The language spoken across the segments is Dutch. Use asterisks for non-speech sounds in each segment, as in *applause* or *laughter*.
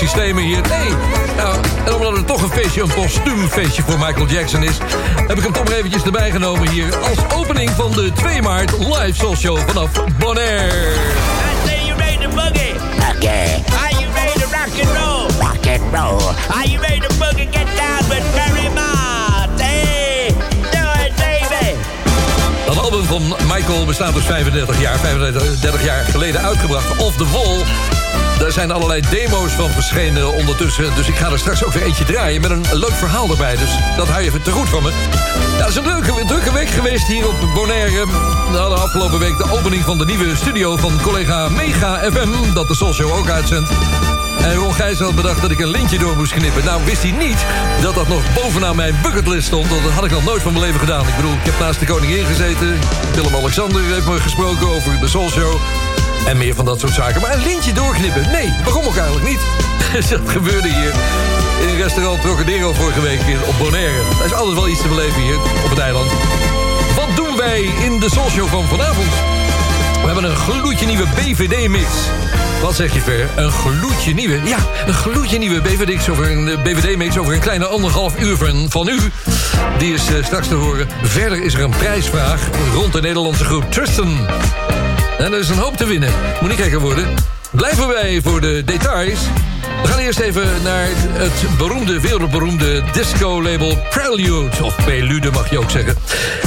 systemen hier. Nee, nou, en omdat het toch een feestje, een postuum feestje voor Michael Jackson is... heb ik hem toch maar eventjes erbij genomen hier... als opening van de 2 maart live soul show vanaf Bonaire. I say you ready to boogie. Okay. Are you ready to rock and roll? Rock and roll. Are you ready to boogie? Get down with Barry. Hey, do it, baby. Dat album van Michael bestaat dus 35 jaar, 35 jaar geleden uitgebracht. Off the Wall. Daar zijn allerlei demo's van verschenen ondertussen. Dus ik ga er straks ook weer eentje draaien met een leuk verhaal erbij. Dus dat hou je even te goed van me. Ja, het is een leuke, drukke week geweest hier op Bonaire. We hadden afgelopen week de opening van de nieuwe studio van collega Mega FM. Dat de Soul Show ook uitzendt. En Ron Gijs had bedacht dat ik een lintje door moest knippen. Nou wist hij niet dat dat nog bovenaan mijn bucketlist stond. Want dat had ik nog nooit van mijn leven gedaan. Ik bedoel, ik heb naast de koningin gezeten. Willem-Alexander heeft me gesproken over de Soul Show. En meer van dat soort zaken. Maar een lintje doorknippen? Nee, waarom ook eigenlijk niet? *laughs* dat gebeurde hier in restaurant Trocadero vorige week op Bonaire. Er is altijd wel iets te beleven hier op het eiland. Wat doen wij in de Show van vanavond? We hebben een gloedje nieuwe BVD-mix. Wat zeg je, Ver? Een gloedje nieuwe? Ja, een gloedje nieuwe BVD-mix over een, eh, BVD-mix over een kleine anderhalf uur van, van u. Die is uh, straks te horen. Verder is er een prijsvraag rond de Nederlandse groep Tristan. En er is een hoop te winnen. Moet niet gekker worden. Blijven wij voor de details. We gaan eerst even naar het beroemde, wereldberoemde disco-label Prelude. Of Prelude mag je ook zeggen.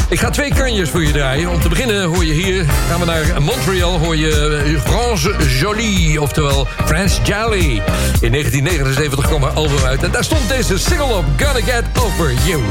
Ik ga twee kanjes voor je draaien. Om te beginnen hoor je hier, gaan we naar Montreal... hoor je France Jolie, oftewel France Jolly. In 1979 kwam haar album uit. En daar stond deze single op, Gonna Get Over You.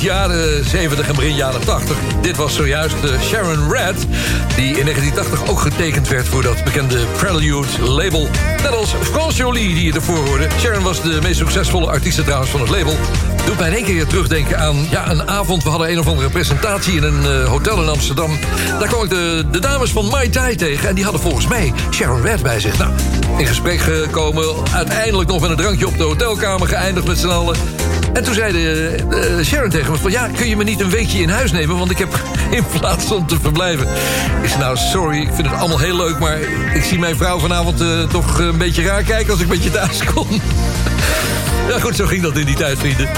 Jaren 70 en begin jaren 80. Dit was zojuist Sharon Red, die in 1980 ook getekend werd voor dat bekende Prelude-label. Net als Frans Jolie, die je ervoor hoorde. Sharon was de meest succesvolle artiest trouwens van het label. Doet mij in één keer terugdenken aan ja, een avond. We hadden een of andere presentatie in een eh, hotel in Amsterdam. Daar kwam ik de, dames van Mai Tai tegen. En die hadden volgens mij Sharon Red bij zich. Nou, in gesprek gekomen. Uiteindelijk nog met een drankje op de hotelkamer geëindigd met z'n allen. En toen zei de, eh, Sharon tegen me van... ja, kun je me niet een weekje in huis nemen... want ik heb *laughs* geen plaats om te verblijven. Ik zei, nou, sorry, ik vind het allemaal heel leuk... maar ik zie mijn vrouw vanavond eh, toch een beetje raar kijken... als ik met je thuis kom. Ja goed, zo ging dat in die tijd, vrienden.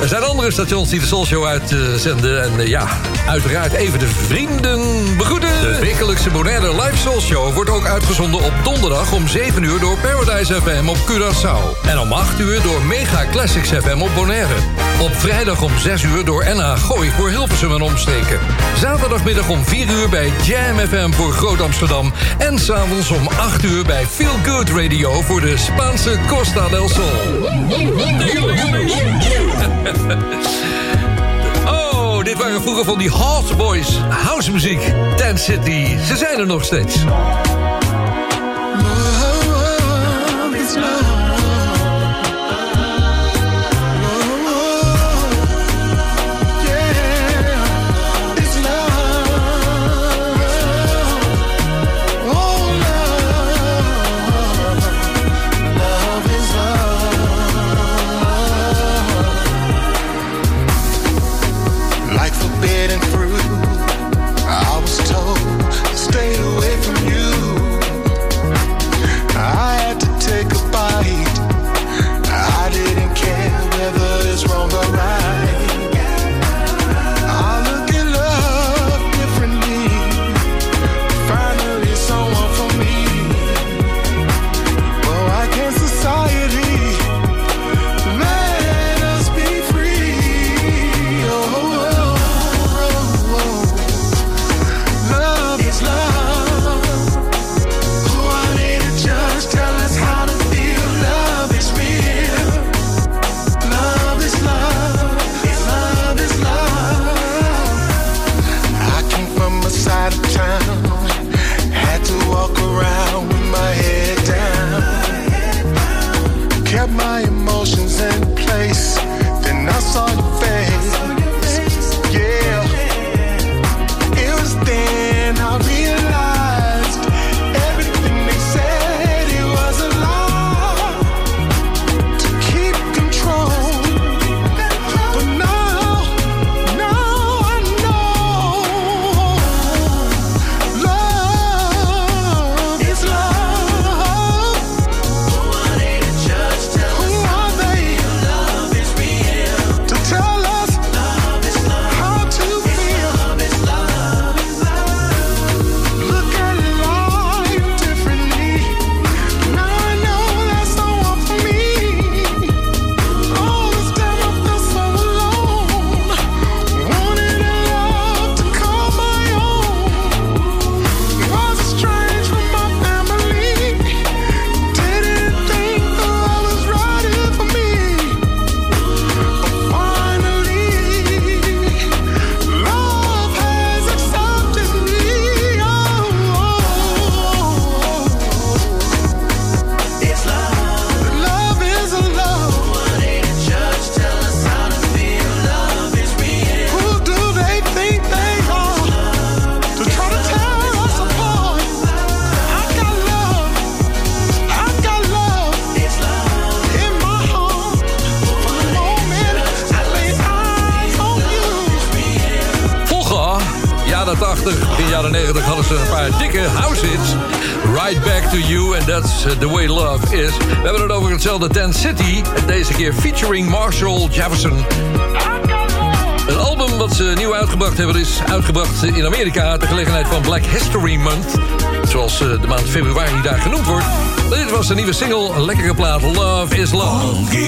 Er zijn andere stations die de Soul Show uitzenden. En eh, ja, uiteraard even de vrienden begroeten. De wekelijkse Bonaire Live Soul Show wordt ook uitgezonden op donderdag om 7 uur door Paradise FM op Curaçao. En om 8 uur door Mega Classics FM op Bonaire. Op vrijdag om 6 uur door NH Gooi voor Hilversum en omstreken. Zaterdagmiddag om 4 uur bij Jam FM voor Groot Amsterdam. En s'avonds om 8 uur bij Feel Good Radio voor de Spaanse Costa del Sol. *laughs* Oh, dit waren vroeger van die Hot Boys house muziek. City, ze zijn er nog steeds. Hetzelfde Ten City. Deze keer featuring Marshall Jefferson. Een album wat ze nieuw uitgebracht hebben is uitgebracht in Amerika... ter gelegenheid van Black History Month. Zoals eh, de maand februari daar genoemd wordt. Dit was de nieuwe single, een lekkere plaat, Love is Love.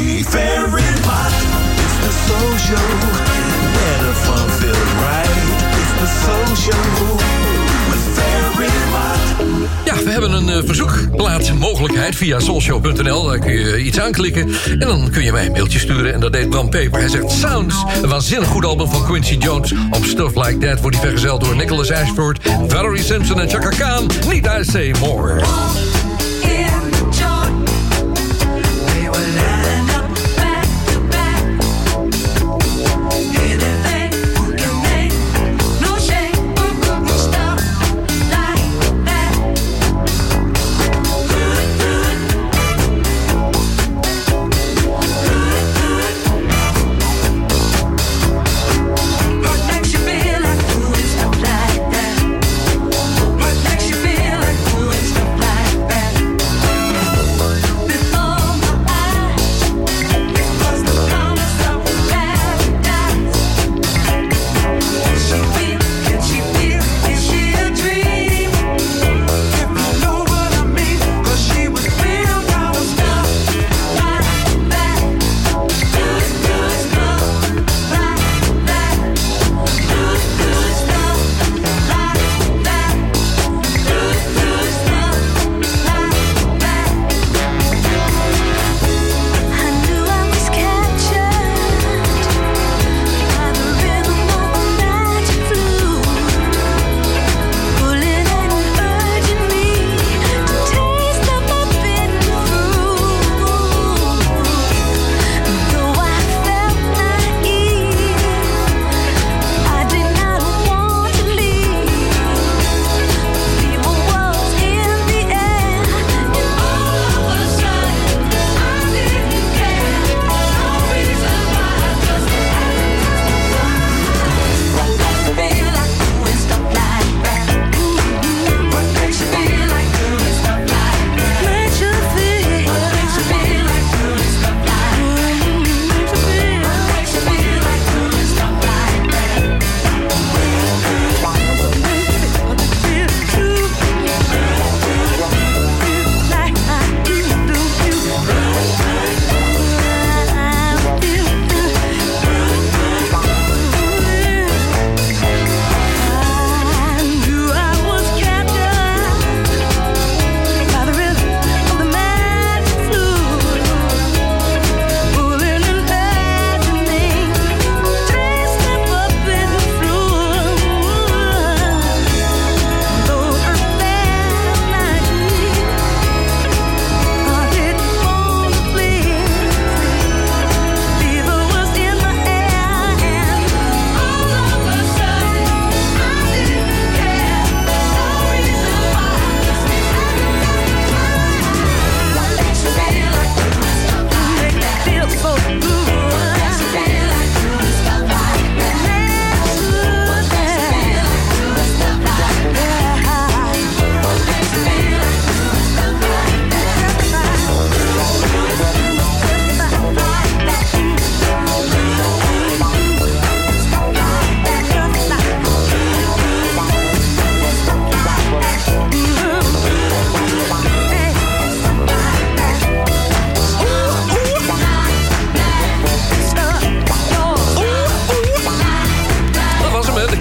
Ja, we hebben een eh, verzoekplaatmogelijkheid via soulshow.nl. Daar kun je iets aanklikken en dan kun je mij een mailtje sturen. En dat deed Bram Peper. Hij zegt Sounds, een waanzinnig goed album van Quincy Jones. Op Stuff Like That wordt hij vergezeld door Nicholas Ashford... Valerie Simpson en Chaka Khan. Need I Say More.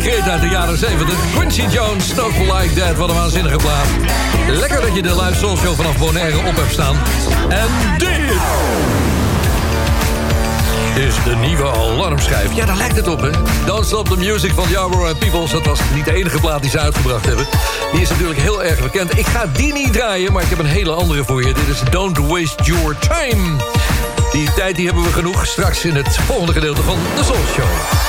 Kreet uit de jaren 70. Quincy Jones, Stuff Like That. Wat een waanzinnige plaat. Lekker dat je de live soul show vanaf Bonaire op hebt staan. En dit is de nieuwe alarmschijf. Ja, daar lijkt het op, hè? Don't Stop the Music van Yarborough and Peoples. Dat was niet de enige plaat die ze uitgebracht hebben. Die is natuurlijk heel erg bekend. Ik ga die niet draaien, maar ik heb een hele andere voor je. Dit is Don't Waste Your Time. Die tijd die hebben we genoeg. Straks in het volgende gedeelte van de Soul Show.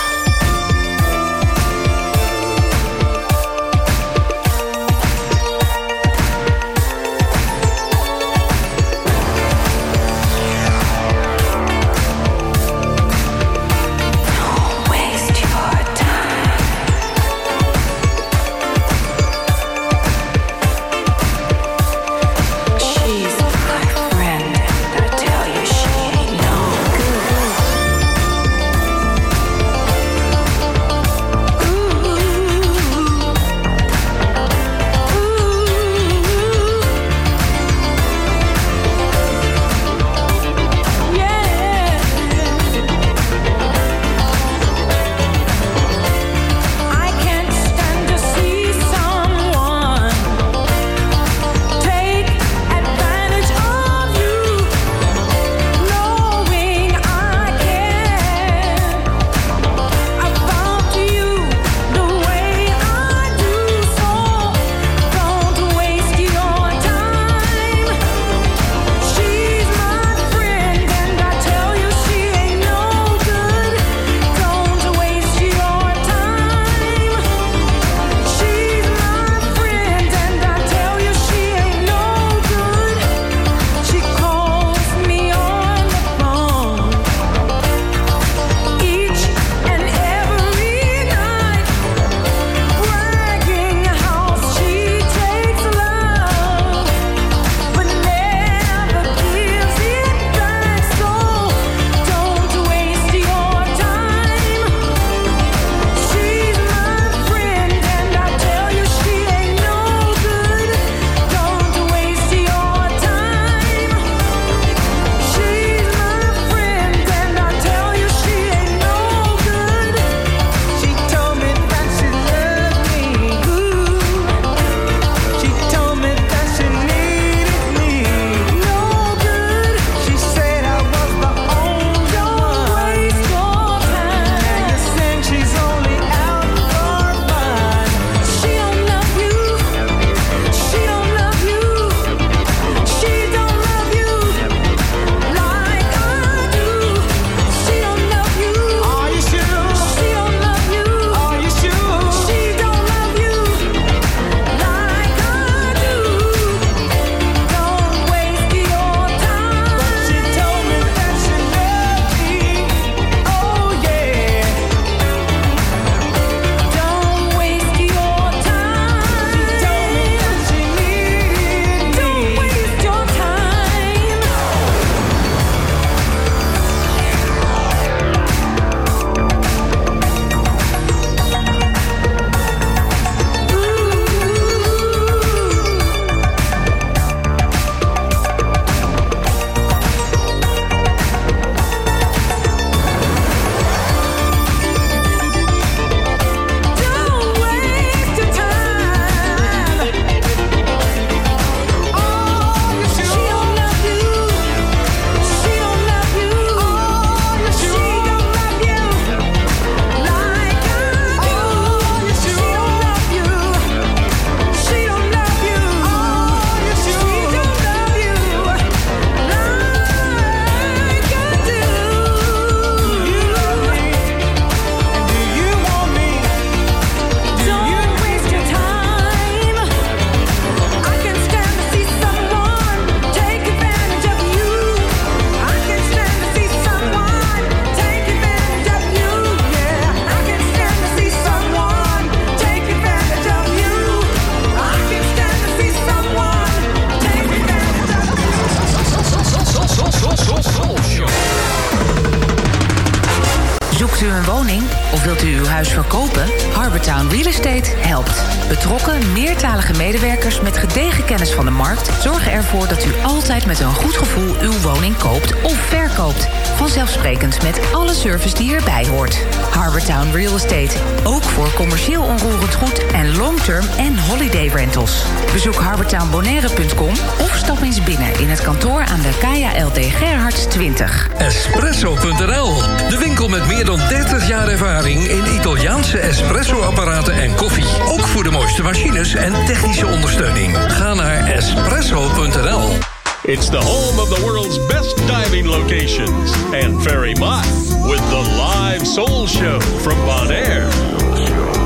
machines en technische ondersteuning. Ga naar espresso.nl. It's the home of the world's best diving locations and Ferry Mott with the live soul show from Bonaire.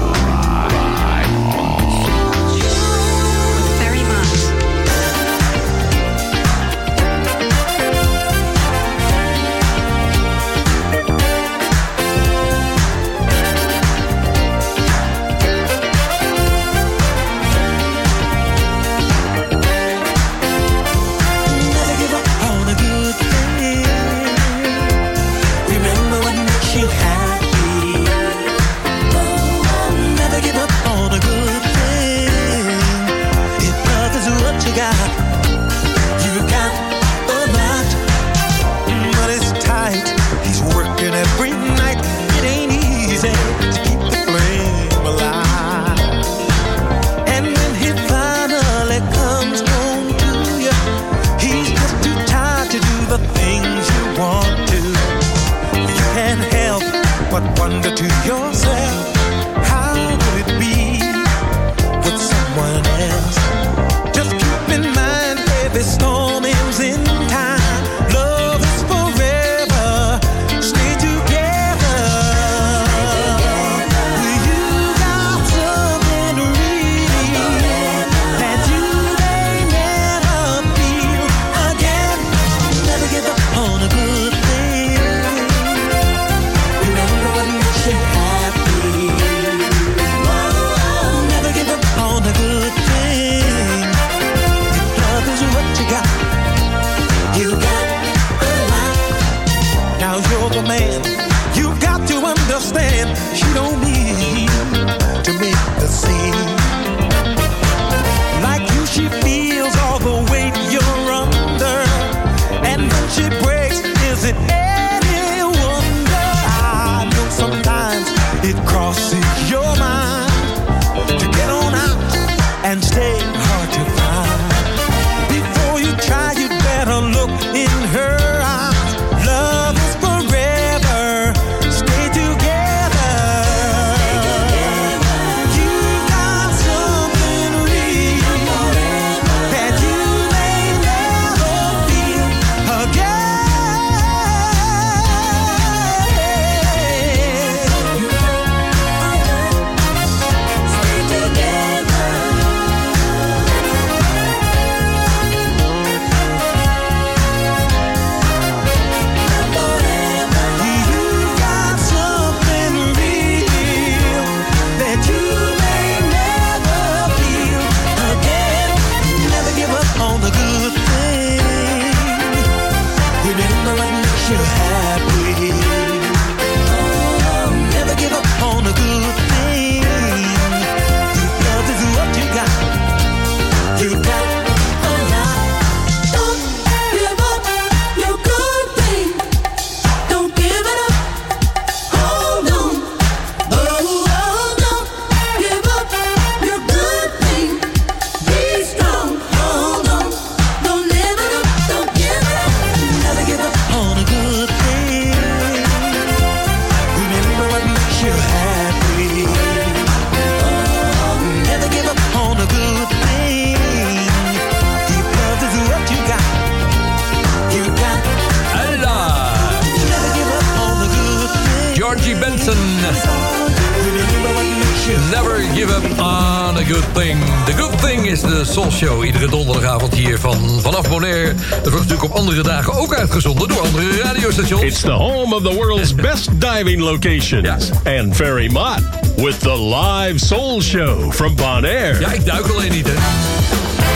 driving locations. Yes. And very much with the live soul show from Bonaire. Ja, ik duik alleen niet, hè.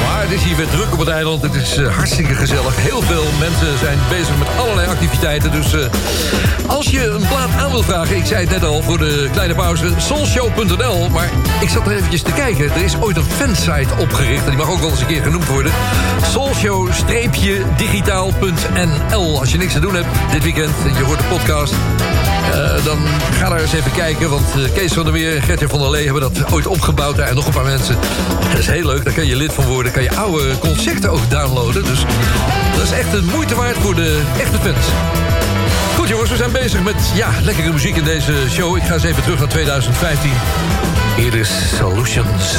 Maar het is hier weer druk op het eiland. Het is eh, hartstikke gezellig. Heel veel mensen zijn bezig met allerlei activiteiten. Dus eh, als je een plaat aan wilt vragen... ik zei het net al voor de kleine pauze... soulshow.nl, maar ik zat er eventjes te kijken. Er is ooit een fansite opgericht... en die mag ook wel eens een keer genoemd worden. soulshow-digitaal.nl Als je niks te doen hebt dit weekend... je hoort de podcast eh, dan ga daar eens even kijken, want eh, Kees van der Meer Gertje van der Lee hebben dat ooit opgebouwd daar en nog een paar mensen. Dat is heel leuk, daar kan je lid van worden. kan je oude concerten ook downloaden. Dus dat is echt een moeite waard voor de echte fans. Goed jongens, we zijn bezig met ja, lekkere muziek in deze show. Ik ga eens even terug naar 2015. Hier is Solutions.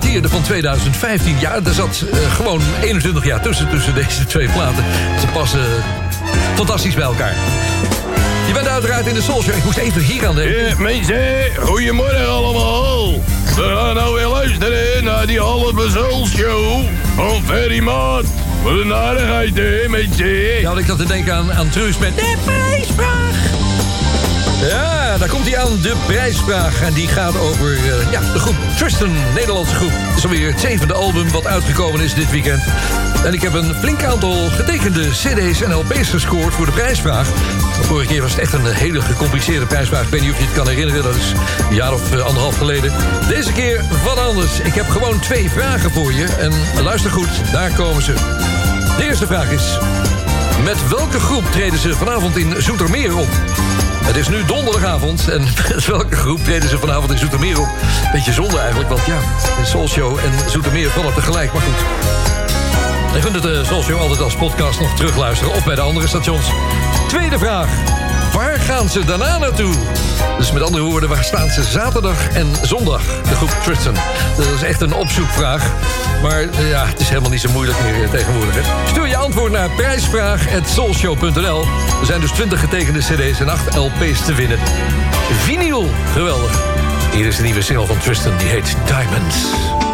Dateerde van 2015. Ja, er zat eh, gewoon 21 jaar tussen, tussen deze twee platen. Ze passen fantastisch bij elkaar. Je bent uiteraard in de Soul Show. Ik moest even hier aan denken. Ja, mensen, goedemorgen allemaal. We gaan nou weer luisteren naar die halve Show van Ferry Maat. Wat een aardigheid, hè, mensen. Ja, want ik had te denken aan, aan Truus met de prijsvraag. Ja, daar komt hij aan, de prijsvraag. En die gaat over eh, ja, de groep Tristan, Nederlandse groep. Het is alweer het zevende album wat uitgekomen is dit weekend. En ik heb een flink aantal getekende cd's en lp's gescoord voor de prijsvraag. Vorige keer was het echt een hele gecompliceerde prijsvraag. Ik weet niet of je het kan herinneren, dat is een jaar of eh, anderhalf geleden. Deze keer wat anders. Ik heb gewoon twee vragen voor je. En luister goed, daar komen ze. De eerste vraag is... Met welke groep treden ze vanavond in Zoetermeer op? Het is nu donderdagavond en *laughs* met welke groep treden ze vanavond in Zoetermeer op? Beetje zonde eigenlijk, want ja, de Soul Show en Zoetermeer vallen tegelijk, maar goed. Je kunt het uh, Soul Show altijd als podcast nog terugluisteren of bij de andere stations. Tweede vraag. Waar gaan ze daarna naartoe? Dus met andere woorden, waar staan ze zaterdag en zondag? De groep Tristan. Dat is echt een opzoekvraag. Maar eh, ja, het is helemaal niet zo moeilijk meer eh, tegenwoordig. Hè? Stuur antwoord naar prijsvraag.soulshow.nl. Er zijn dus 20 getekende cd's en 8 lp's te winnen. Vinyl, geweldig. Hier is de nieuwe single van Tristan, die heet Diamonds. Diamonds.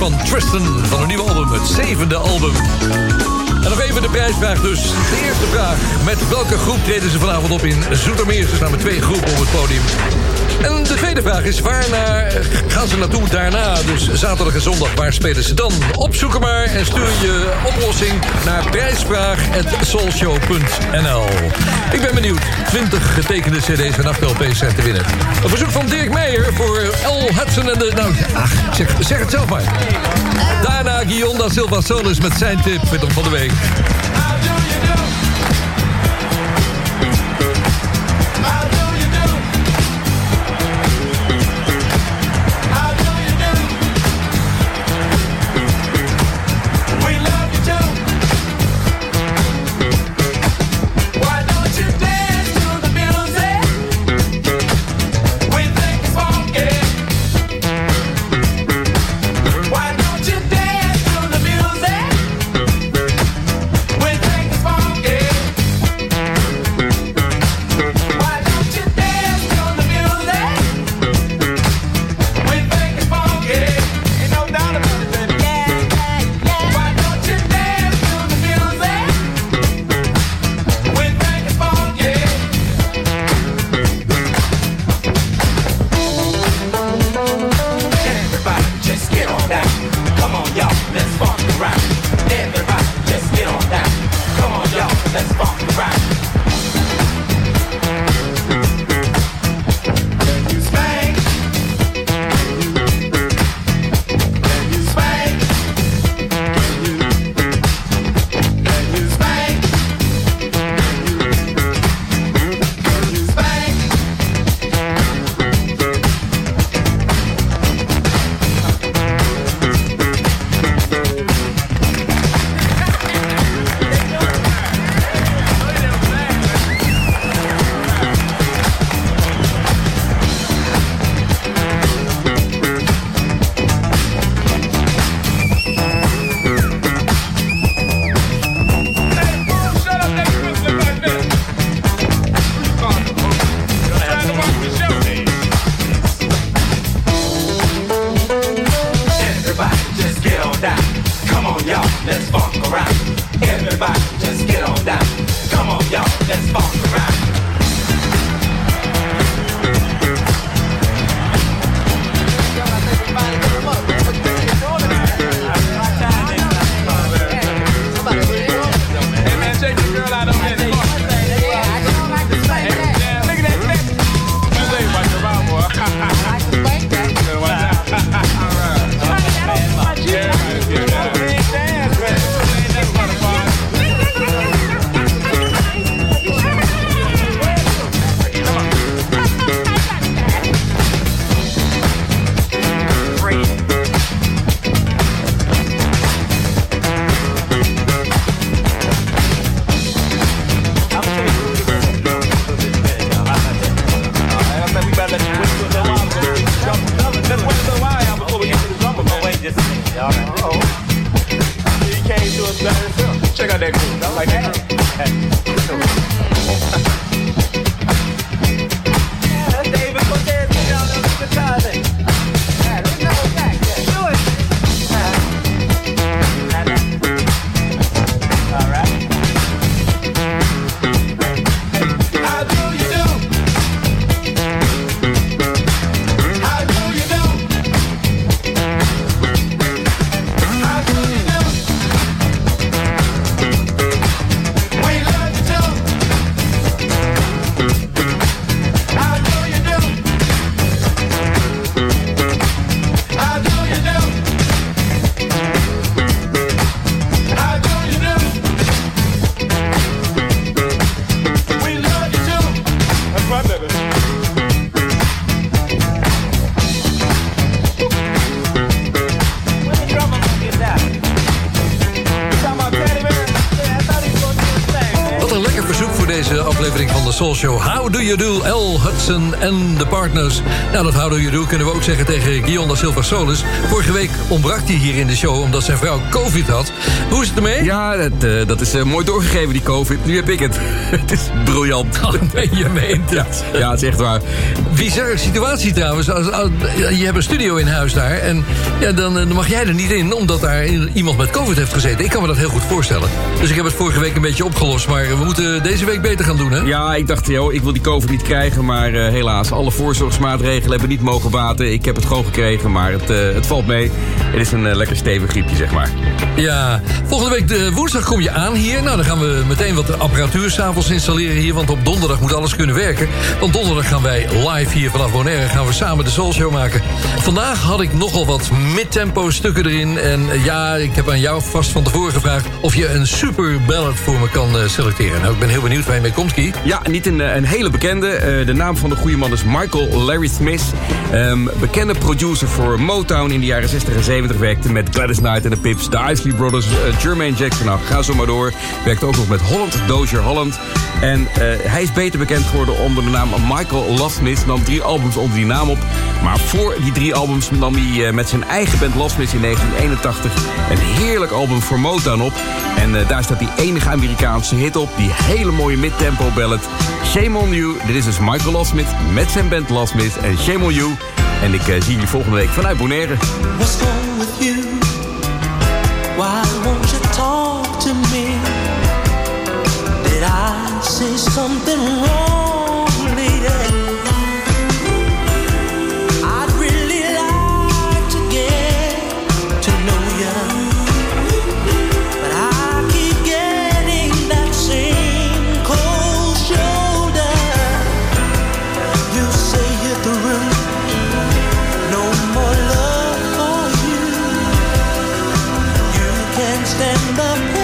Van Tristan van een nieuwe album, het zevende album. En nog even de prijsvraag dus. De eerste vraag. Met welke groep treden ze vanavond op in Zoetermeer? Ze staan met twee groepen op het podium. En de tweede vraag is, waar naar gaan ze naartoe daarna? Dus zaterdag en zondag, waar spelen ze dan? Opzoek maar en stuur je oplossing naar prijsvraag.soulshow.nl Ik ben benieuwd. 20 getekende cd's en aftelp's zijn te winnen. Een verzoek van Dirk Meijer voor L. Hudson en de... Nou, ach, zeg, zeg het zelf maar. Daarna Guillaume da Silva Solis met zijn tip van de week. Do, L. Hudson en de partners. Nou, dat you do kunnen we ook zeggen tegen Guillaume da Silva Solis. Vorige week ontbrak hij hier in de show omdat zijn vrouw COVID had. Hoe is het ermee? Ja, dat, eh, dat is eh, mooi doorgegeven, die COVID. Nu heb ik het. *laughs* het is briljant. Oh, nee, je meent Ja, ja, het is echt waar. Bizarre situatie trouwens. Als, je hebt een studio in huis daar. En ja, dan, eh, mag jij er niet in, omdat daar iemand met COVID heeft gezeten. Ik kan me dat heel goed voorstellen. Dus ik heb het vorige week een beetje opgelost. Maar we moeten deze week beter gaan doen, hè? Ja, ik dacht, joh, ik wil die COVID niet krijgen. Maar eh, helaas, alle voorzorgsmaatregelen hebben niet mogen baten. Ik heb het gewoon gekregen, maar het, eh, het valt mee. Het is een lekker stevig griepje, zeg maar. Ja, volgende week de woensdag kom je aan hier. Nou, dan gaan we meteen wat apparatuur s'avonds installeren hier. Want op donderdag moet alles kunnen werken. Want donderdag gaan wij live hier vanaf Bonaire... gaan we samen de Soul Show maken. Vandaag had ik nogal wat midtempo stukken erin. En eh, ja, ik heb aan jou vast van tevoren gevraagd... of je een super ballad voor me kan eh, selecteren. Nou, ik ben heel benieuwd waar je mee komt, Kie. Ja, niet een, eh, een hele bekende. De naam van de goede man is Michael Larry Smith. Ehm, bekende producer voor Motown in de jaren 60 en 70. Werkte met Gladys Knight en de Pips, de Isley Brothers, eh, Jermaine Jackson. Nou, ga zo maar door. Werkte ook nog met Holland, Dozier Holland. En eh, hij is beter bekend geworden onder de naam Michael Lofsmith. Nam drie albums onder die naam op. Maar voor die drie albums nam hij eh, met zijn eigen band Lofsmith in 1981 een heerlijk album voor Motown op. En daar staat die enige Amerikaanse hit op. Die hele mooie midtempo ballad. Shame on You. Dit is dus Michael Lofsmith met zijn band Lofsmith. En Shame on You. En ik zie jullie volgende week vanuit Bonaire. What's you? Why won't you talk to me? Did I say something wrong, lady? You can't stand the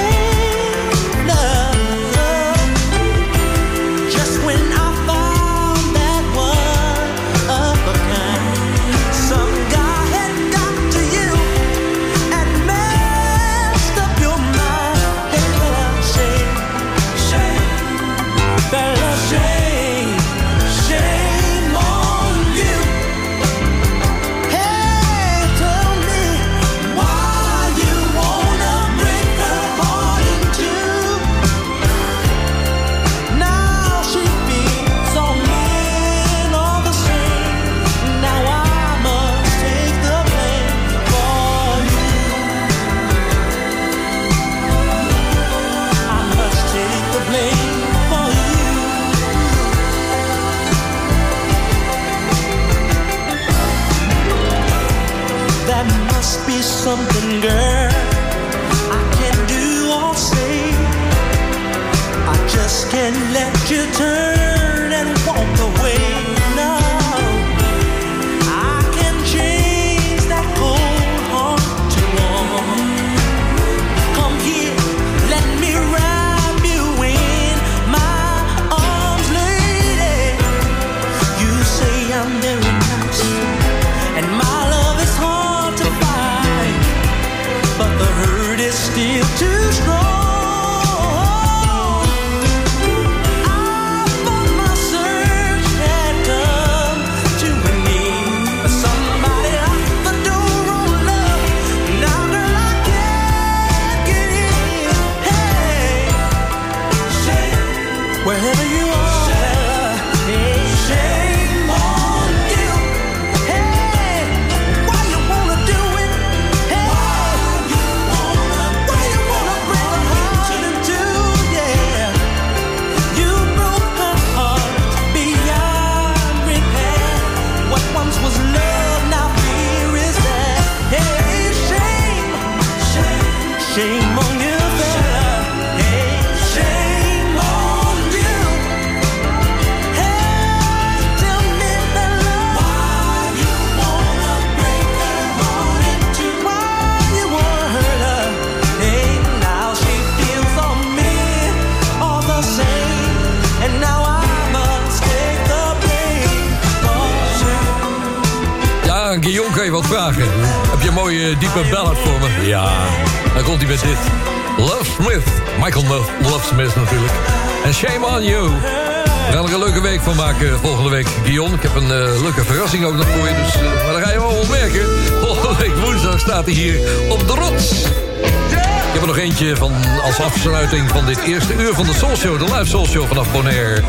dit eerste uur van de Soul Show. De live Soul Show vanaf Bonaire.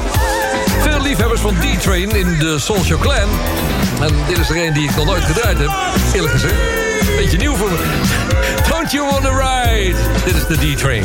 Veel liefhebbers van D-Train in de Soul Show Clan. En dit is er een die ik nog nooit gedraaid heb. Eerlijk gezegd. Beetje nieuw voor me. Don't you wanna ride? Dit is de D-Train.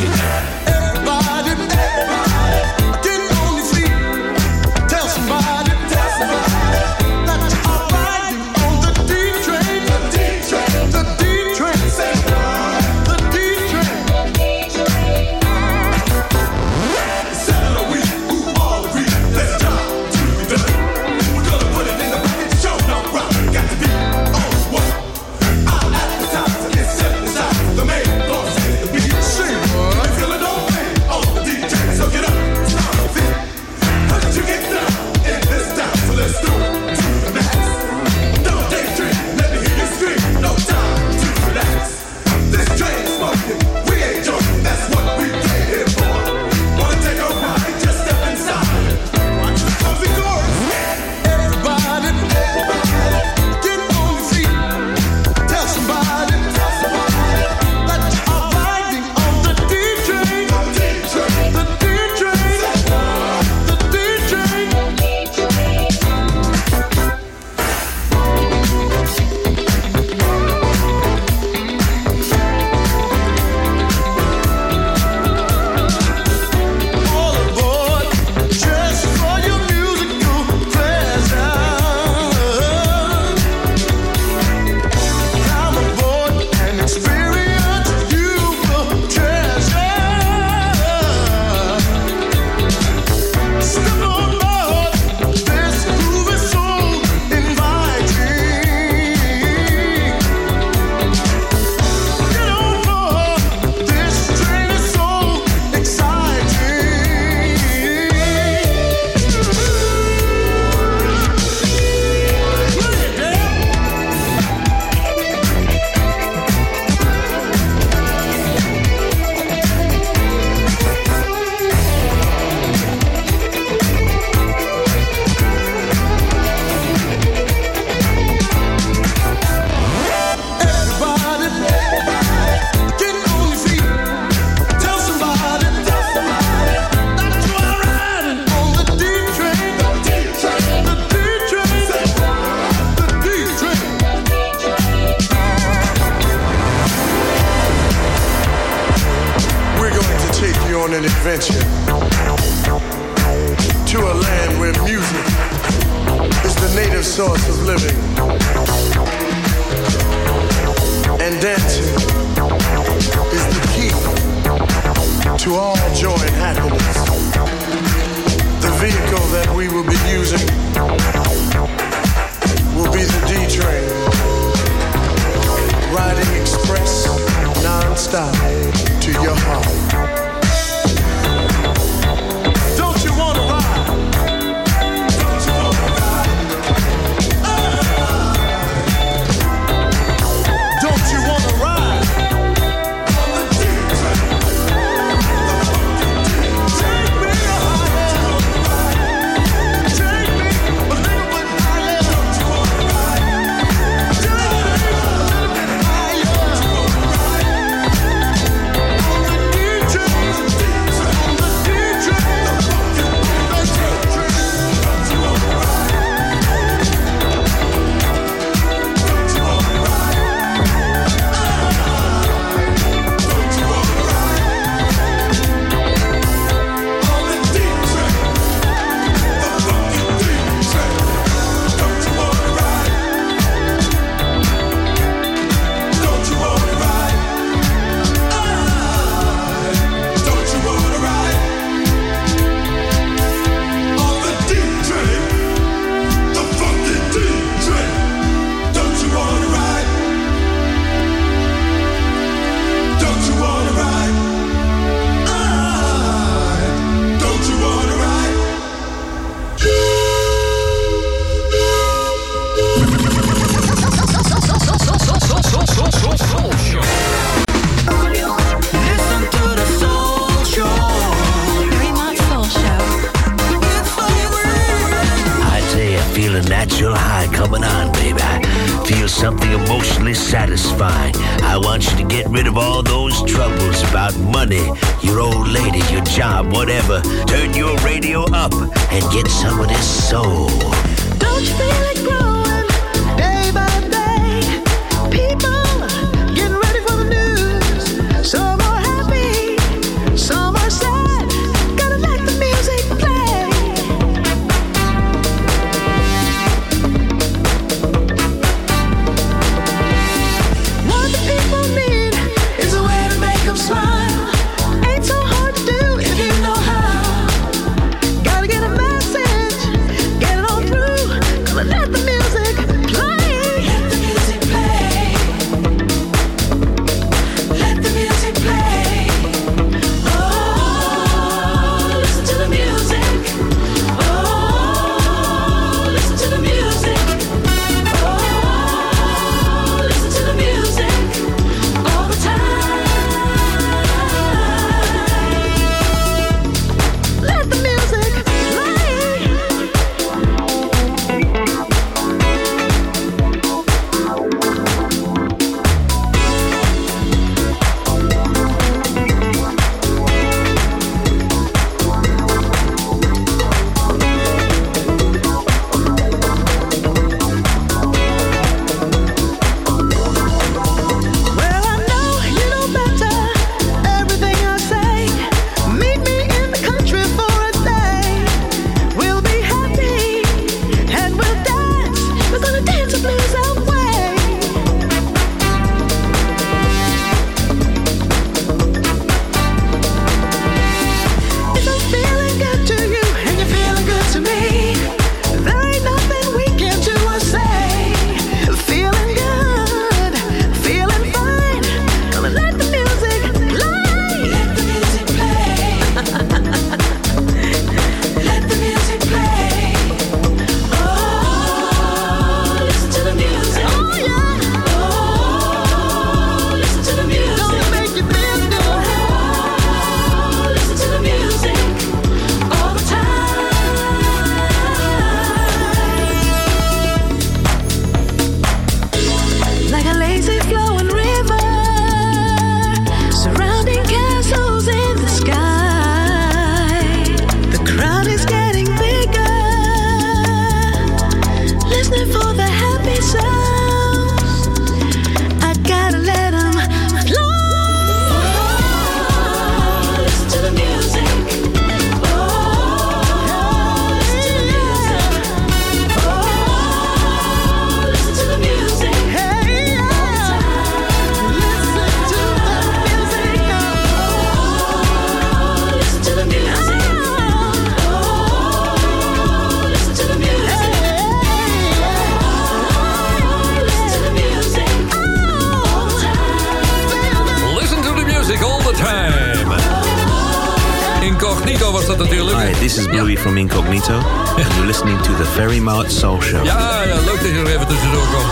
Incognito was dat natuurlijk. Hi, this is Bluey from Incognito. And you're listening to the Ferry Mart Soul Show. Ja, ja, leuk dat je er even tussendoor kwam.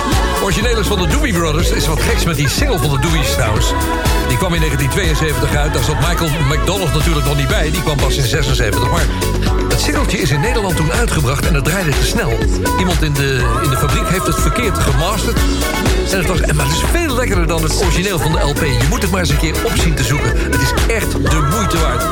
Origineel is van de Doobie Brothers. Er is wat geks met die single van de Doobies trouwens. Die kwam in 1972 uit. Daar zat Michael McDonald natuurlijk nog niet bij. Die kwam pas in 76. Maar het singeltje is in Nederland toen uitgebracht en het draaide te snel. Iemand in de, in de fabriek heeft het verkeerd gemasterd. En het was, maar het is veel lekkerder dan het origineel van de LP. Je moet het maar eens een keer opzien te zoeken. Het is echt de moeite waard.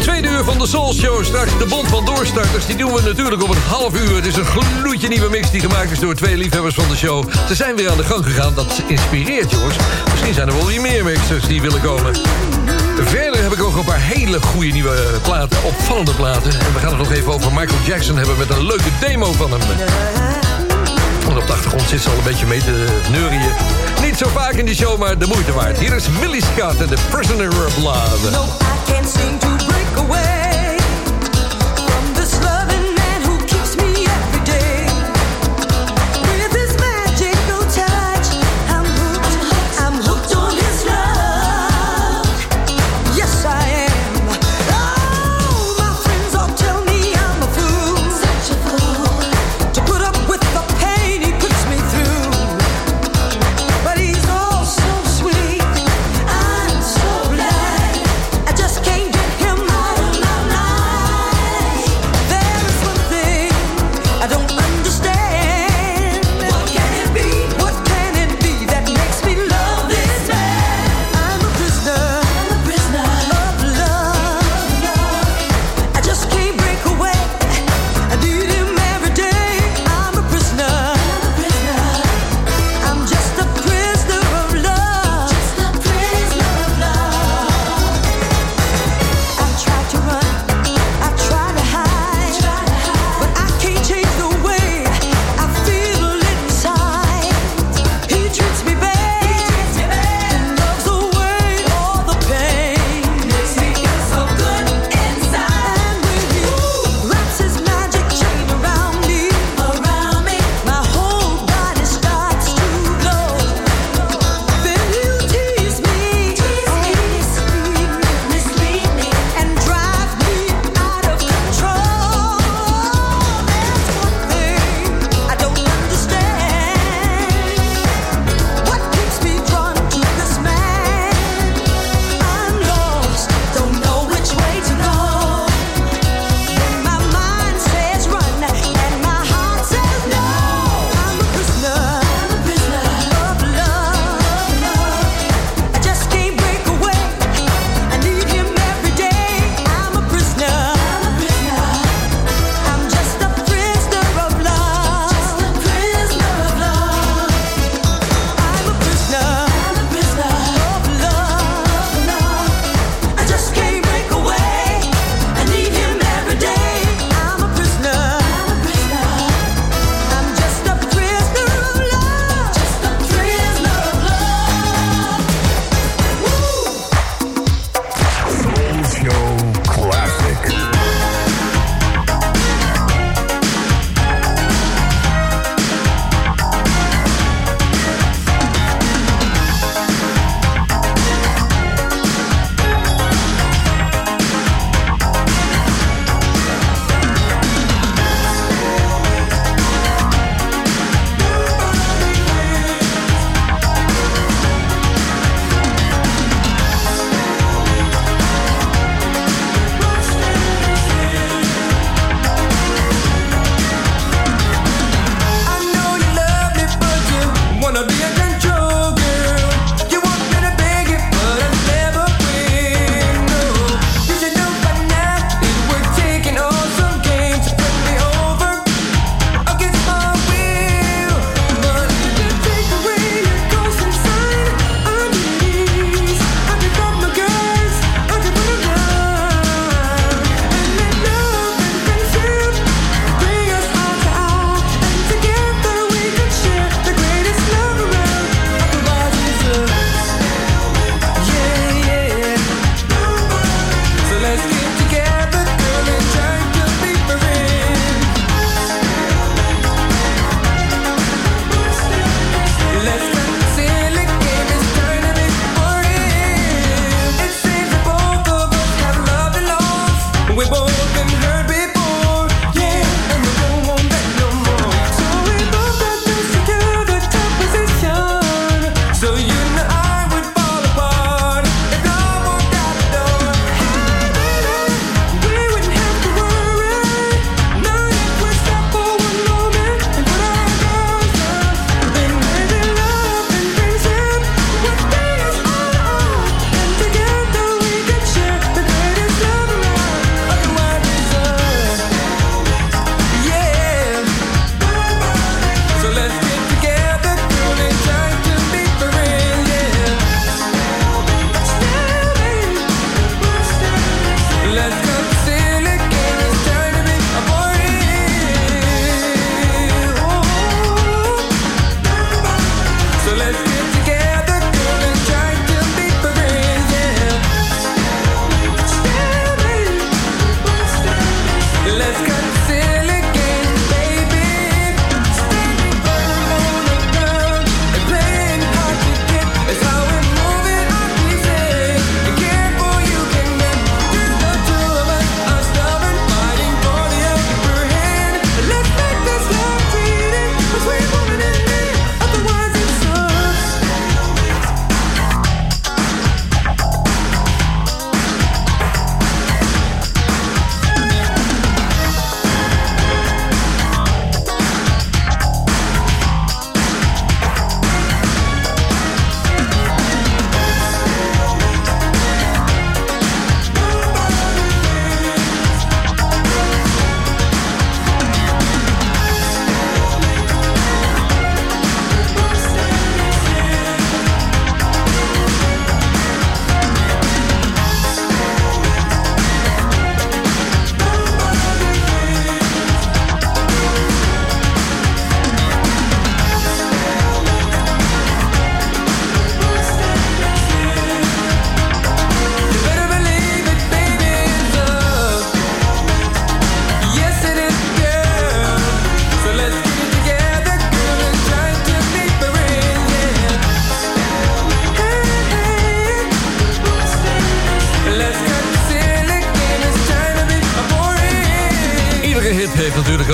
Tweede uur van de Soul Show. Straks de Bond van Doorstarters. Die doen we natuurlijk op een half uur. Het is een gloedje nieuwe mix die gemaakt is door twee liefhebbers van de show. Ze zijn weer aan de gang gegaan. Dat inspireert, jongens. Misschien zijn er wel weer meer mixers die willen komen. Verder heb ik ook een paar hele goede nieuwe platen. Opvallende platen. En we gaan het nog even over Michael Jackson hebben... met een leuke demo van hem. Op de achtergrond zit ze al een beetje mee te neurien. Niet zo vaak in die show, maar de moeite waard. Hier is Millie Scott en The Prisoner of Love. No, I can't seem to break away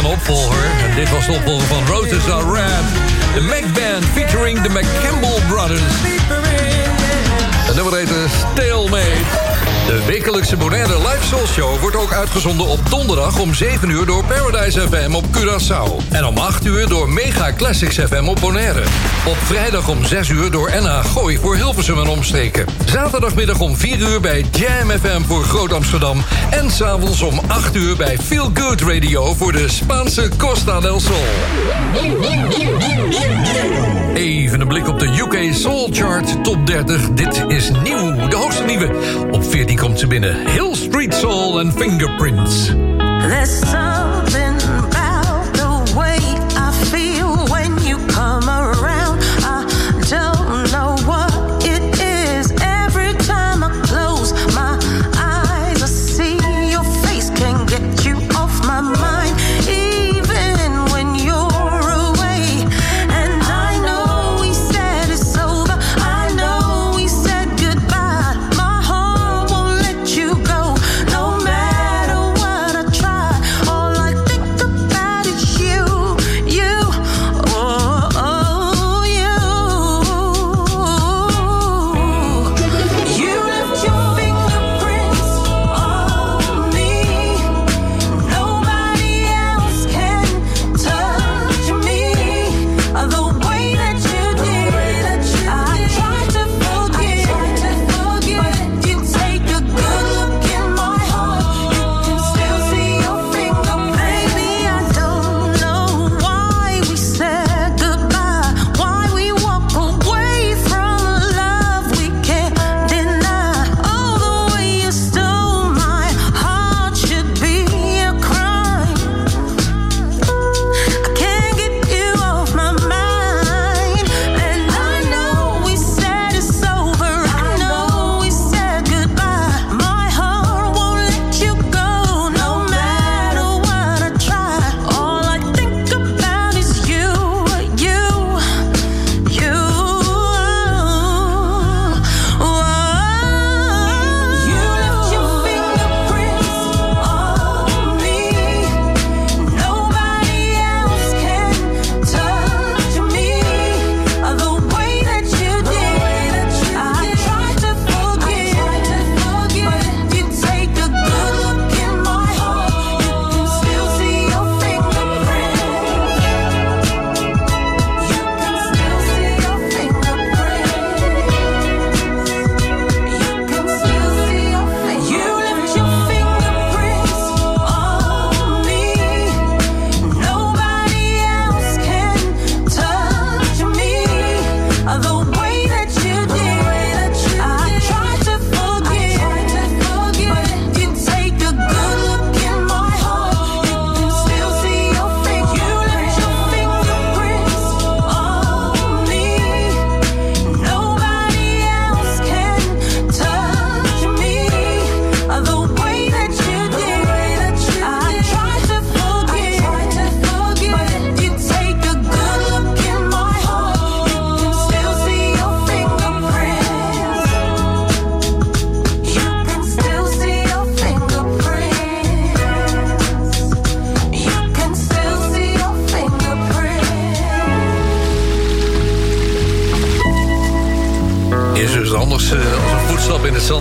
opvolger. En dit was de opvolger van Roses Are Red. De Mac Band featuring de McCampbell Brothers. Het nummer heet eh, Stalemate. De wekelijkse Bonaire Live Soul Show wordt ook uitgezonden op donderdag om 7 uur door Paradise FM op Curaçao. En om 8 uur door Mega Classics FM op Bonaire. Op vrijdag om 6 uur door NH Gooi voor Hilversum en omstreken. Zaterdagmiddag om 4 uur bij Jam FM voor Groot Amsterdam. En s'avonds om 8 uur bij Feel Good Radio voor de Spaanse Costa del Sol. Even een blik op de UK Soul Chart Top 30. Dit is nieuw, de hoogste nieuwe. Op 14 komt ze binnen. Hill Street Soul en Fingerprints.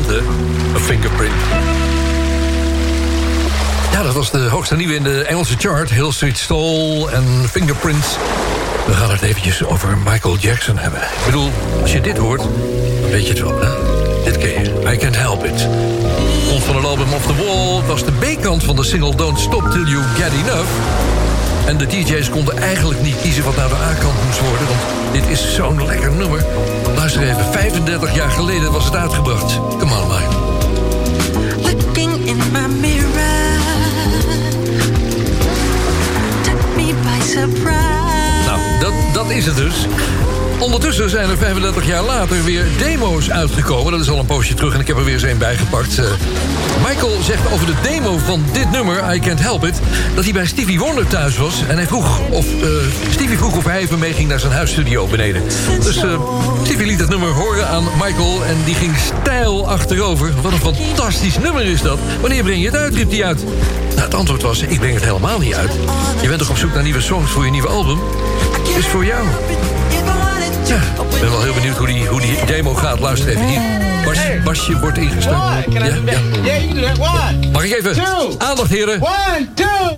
Een fingerprint. Ja, dat was de hoogste nieuwe in de Engelse chart. Hill Street Soul en Fingerprints. We gaan het eventjes over Michael Jackson hebben. Ik bedoel, als je dit hoort, dan weet je het wel, hè? Dit ken je. I Can't Help It. Komt van het album Off the Wall. Was de B-kant van de single Don't Stop Till You Get Enough. En de DJ's konden eigenlijk niet kiezen wat nou de A-kant moest worden... want dit is zo'n lekker nummer. 35 jaar geleden was het uitgebracht. Come on, Mike. Looking in my mirror Took me by surprise Nou, dat, dat is het dus. Ondertussen zijn er 35 jaar later weer demo's uitgekomen. Dat is al een poosje terug en ik heb er weer eens een bijgepakt. Eh. Michael zegt over de demo van dit nummer, I Can't Help It... dat hij bij Stevie Wonder thuis was en hij vroeg of, eh, Stevie vroeg of hij even mee ging naar zijn huisstudio beneden. Dus eh, Stevie liet dat nummer horen aan Michael en die ging stijl achterover. Wat een fantastisch nummer is dat. Wanneer breng je het uit, riep hij uit. Nou, het antwoord was, ik breng het helemaal niet uit. Je bent toch op zoek naar nieuwe songs voor je nieuwe album? Is voor jou. Ik ben wel heel benieuwd hoe die, hoe die demo gaat. Luister even hier. Basje wordt ingestoken. Mag ik even? Aandacht, heren. One, two.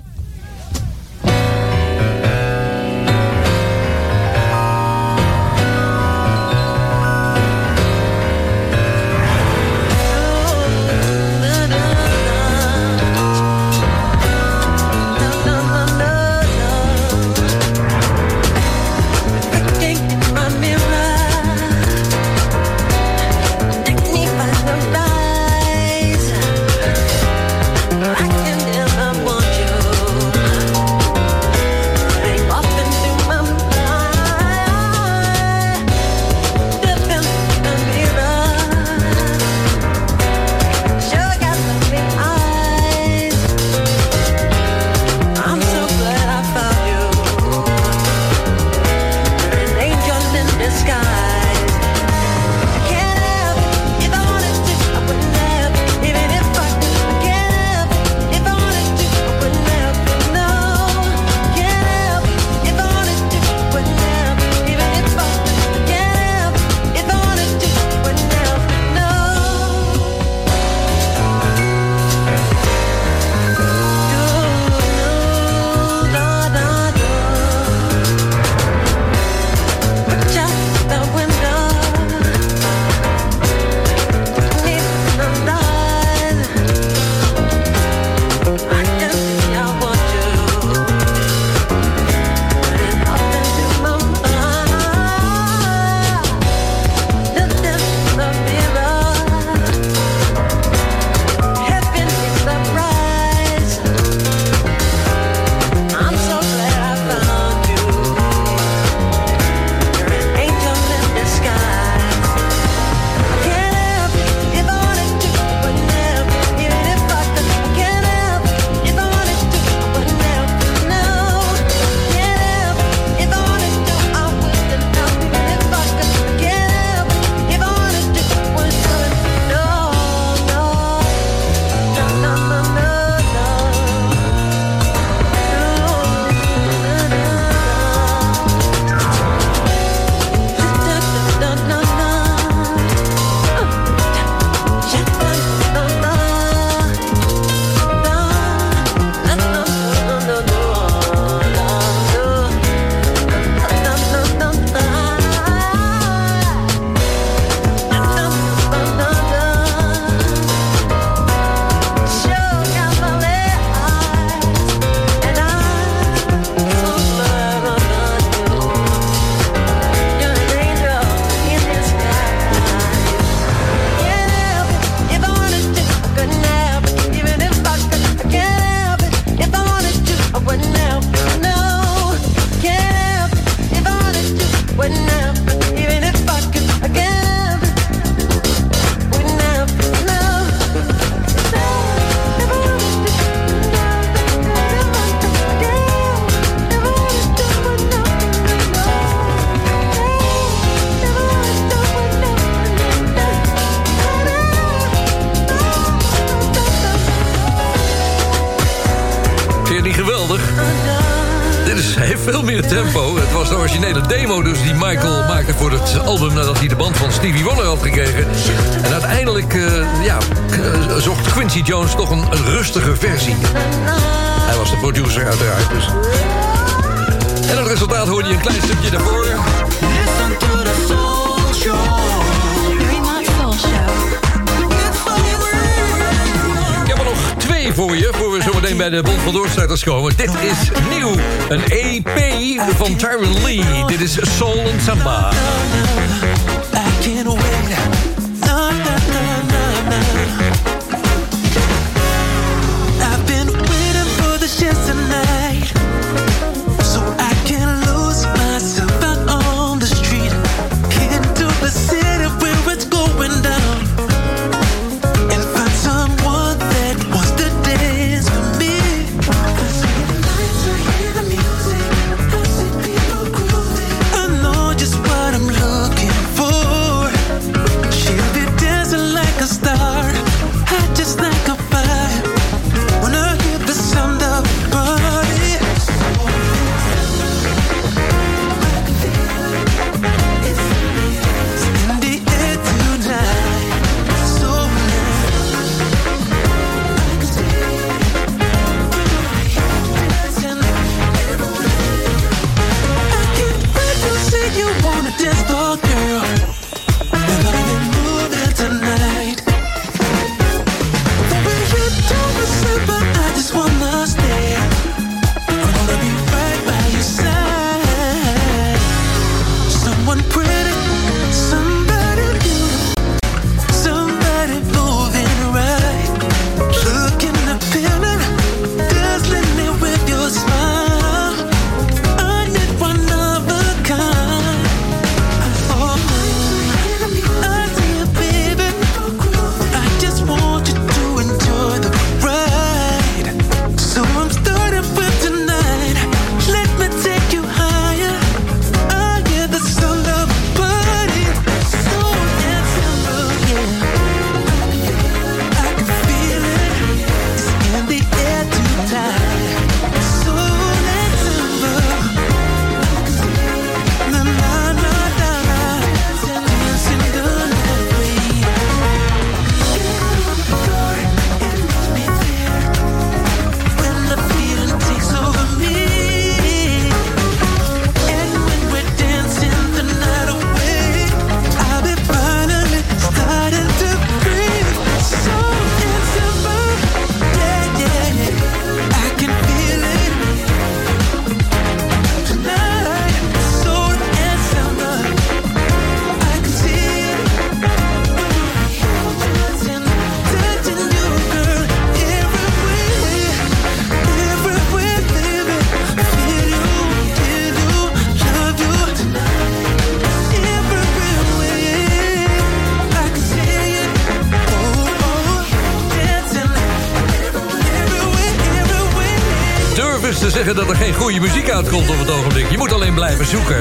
Geen goede muziek uitkomt op het ogenblik. Je moet alleen blijven zoeken.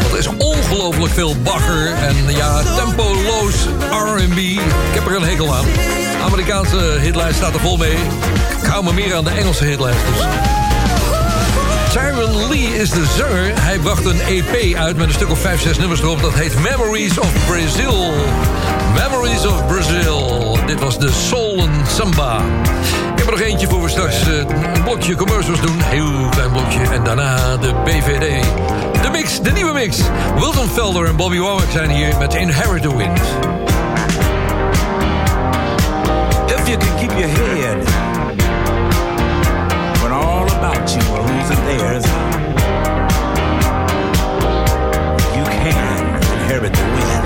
Want er is ongelooflijk veel bagger en ja, tempoloos R&B. Ik heb er een hekel aan. De Amerikaanse hitlijst staat er vol mee. Ik hou me meer aan de Engelse hitlijst. Dus. Lee is de zanger. Hij bracht een EP uit met een stuk of 5, 6 nummers erop. Dat heet Memories of Brazil. Memories of Brazil. Dit was de Soul and Samba. Ik heb er nog eentje voor we straks eh, een blokje commercials doen. Heel klein blokje. En daarna de BVD. De mix, de nieuwe mix. Wilton Felder en Bobby Womack zijn hier met Inherit the Wind. If you can keep your head when all about you are losing theirs, you can inherit the wind.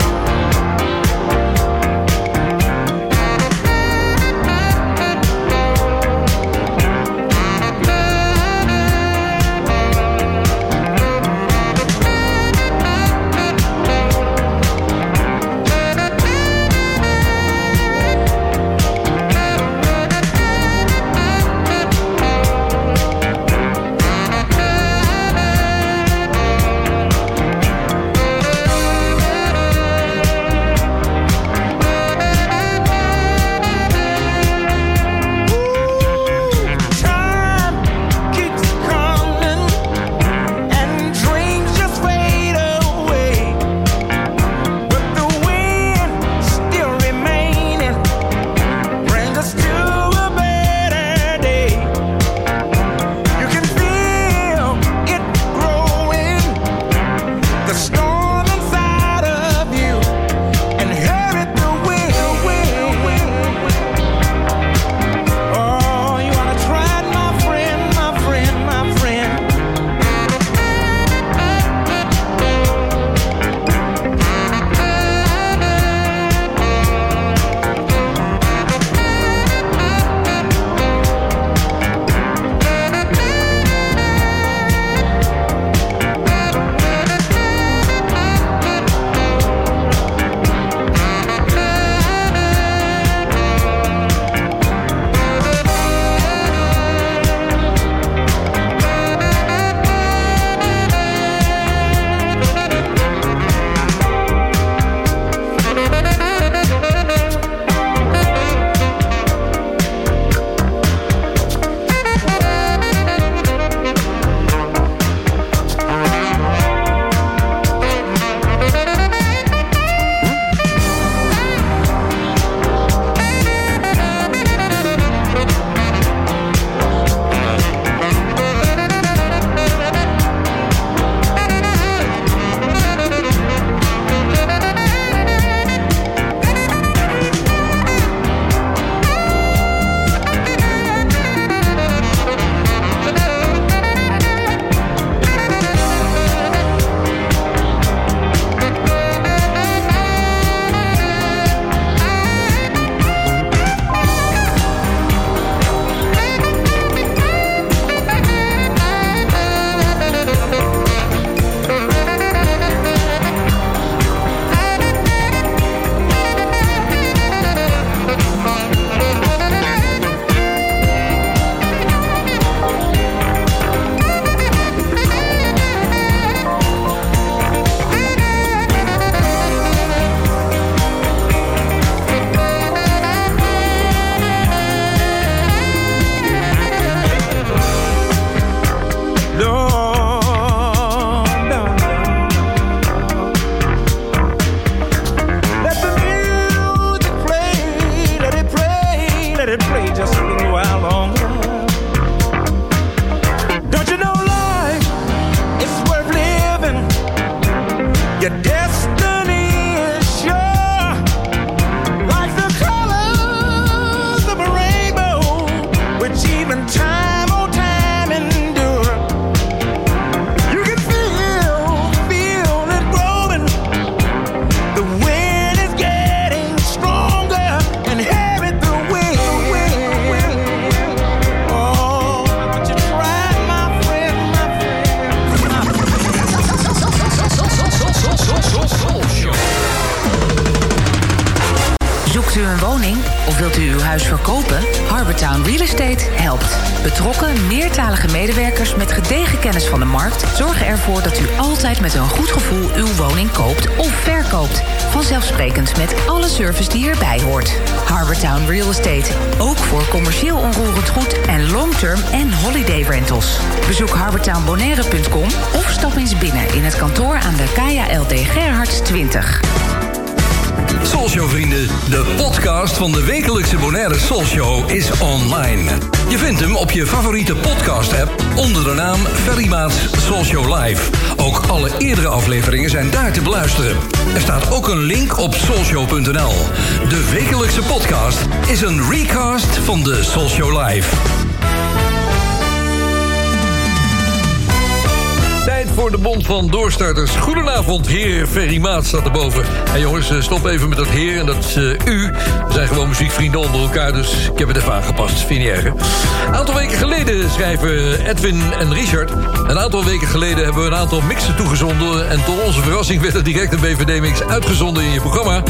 Goedenavond, heer Ferry staat erboven. En jongens, eh, stop even met dat heer en dat eh, u. We zijn gewoon muziekvrienden onder elkaar, dus ik heb het even aangepast. Vind je erg? Een aantal weken geleden schrijven Edwin en Richard... een aantal weken geleden hebben we een aantal mixen toegezonden... en tot onze verrassing werd er direct een BVD-mix uitgezonden in je programma.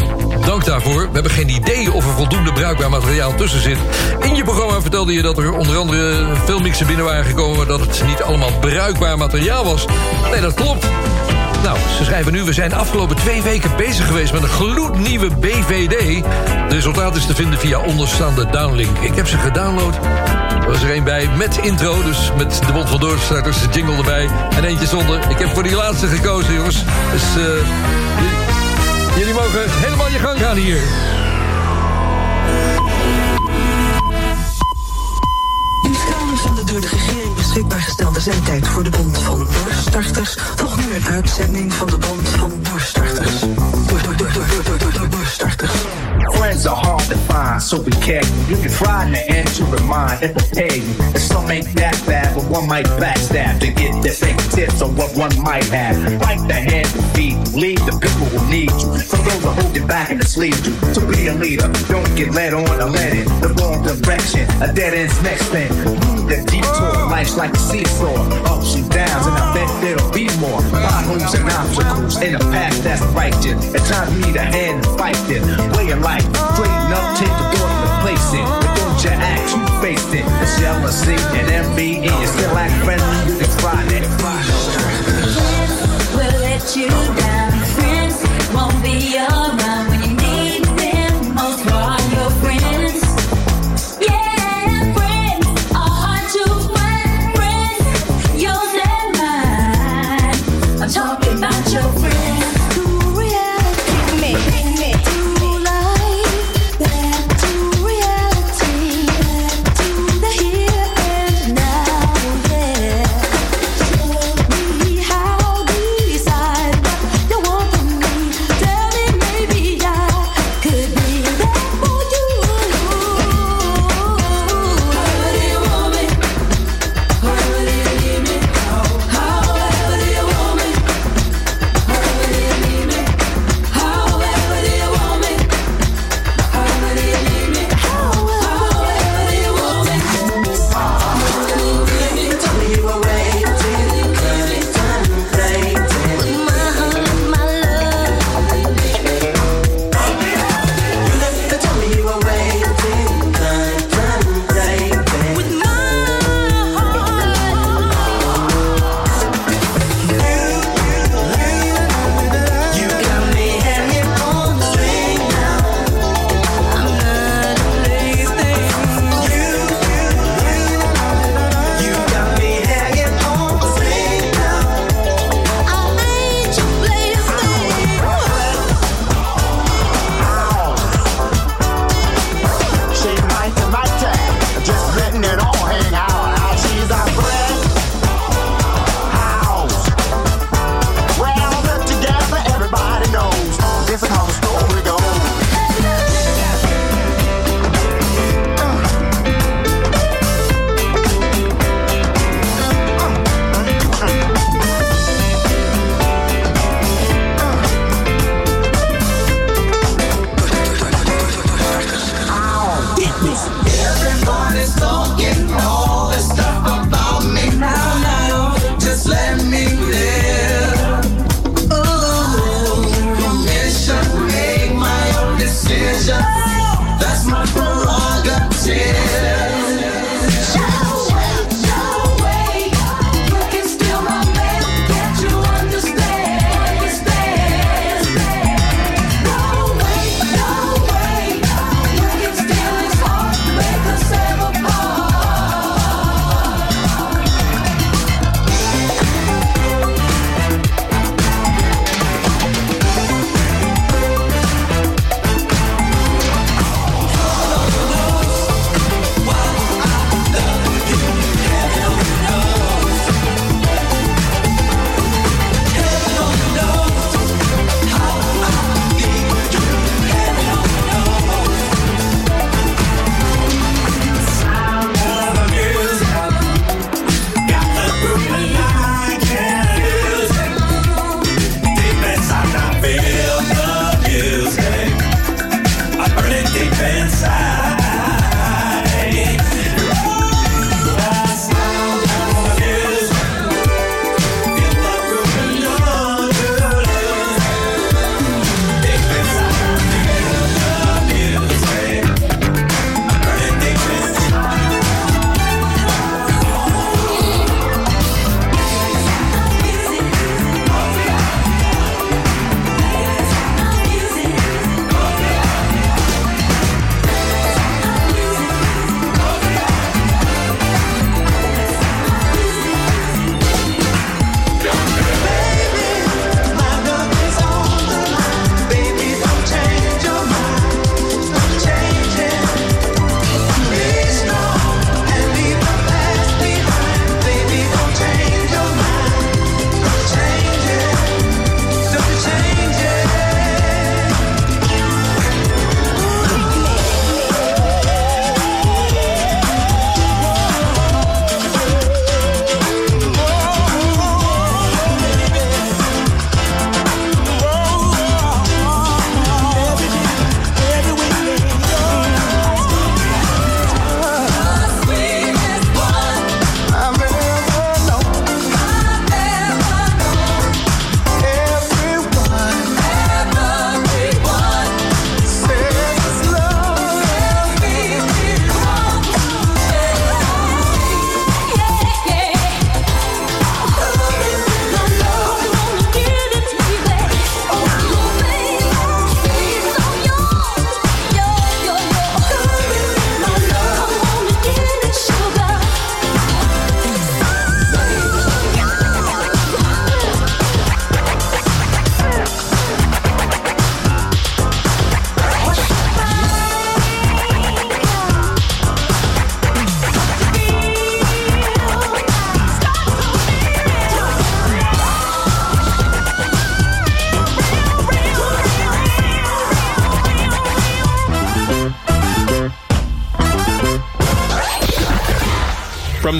Dank daarvoor. We hebben geen idee of er voldoende bruikbaar materiaal tussen zit. In je programma vertelde je dat er onder andere veel mixen binnen waren gekomen... dat het niet allemaal bruikbaar materiaal was. Nee, dat klopt. Nou, ze schrijven nu, we zijn de afgelopen twee weken bezig geweest met een gloednieuwe BVD. Het resultaat is te vinden via onderstaande downlink. Ik heb ze gedownload. Er was er één bij met intro, dus met de Bond van Doorstarters, de jingle erbij. En eentje zonder. Ik heb voor die laatste gekozen, jongens. Dus jullie, jullie mogen helemaal je gang gaan hier. beschikbaar gestelde zendtijd voor de Bond van Doorstarters. Nog nu een uitzending van de Bond van Doorstarters. Door, door, door, door, door, door, door, doorstarters. Friends are hard to find, so be careful. You can try to enter a mind that will pay you. And some ain't that bad, but one might backstab to get their fake tips on what one might have. Bite the hand to feed you, lead the people who need you. For those who hold you back and the sleeve you. To be a leader, don't get led on or led in the wrong direction. A dead end's next thing. The detour, life's like a seesaw, ups and downs, and I bet there'll be more potholes and obstacles in a path that's righteous. At times you need a hand to fight it. Way of life, straighten up, take the door and replace it. But don't you act, you face it. It's jealousy and envy, and you still act friendly, you can try that. will let you down.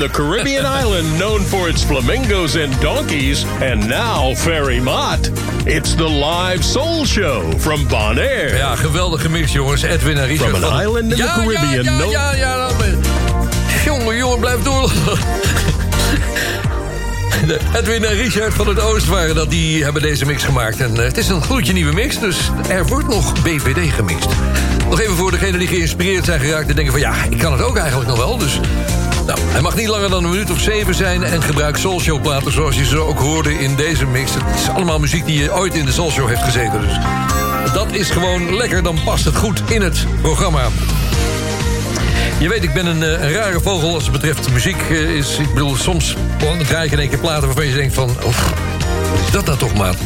The Caribbean *laughs* island known for its flamingos and donkeys, and now Ferry Mott. It's the live soul show from Bonaire. Ja, geweldige mix, jongens. Edwin en Richard. From an van- island in the ja, Caribbean, Ja, ja, ja, Jongen, jongen, blijf door. *laughs* Edwin en Richard van het Oost waren dat. Die hebben deze mix gemaakt. En eh, het is een gloedje nieuwe mix, dus er wordt nog BVD gemixt. Nog even voor degenen die geïnspireerd zijn geraakt... en denken van ja, ik kan het ook eigenlijk nog wel, dus... Nou, hij mag niet langer dan een minuut of zeven zijn... en gebruik Soulshow-platen zoals je ze ook hoorde in deze mix. Het is allemaal muziek die ooit in de Soulshow heeft gezeten, dus... Dat is gewoon lekker, dan past het goed in het programma. Je weet, ik ben een, eh, rare vogel als het betreft muziek. eh, is, ik bedoel, soms krijg je in één keer platen waarvan je denkt van... Wat is dat nou toch, maat?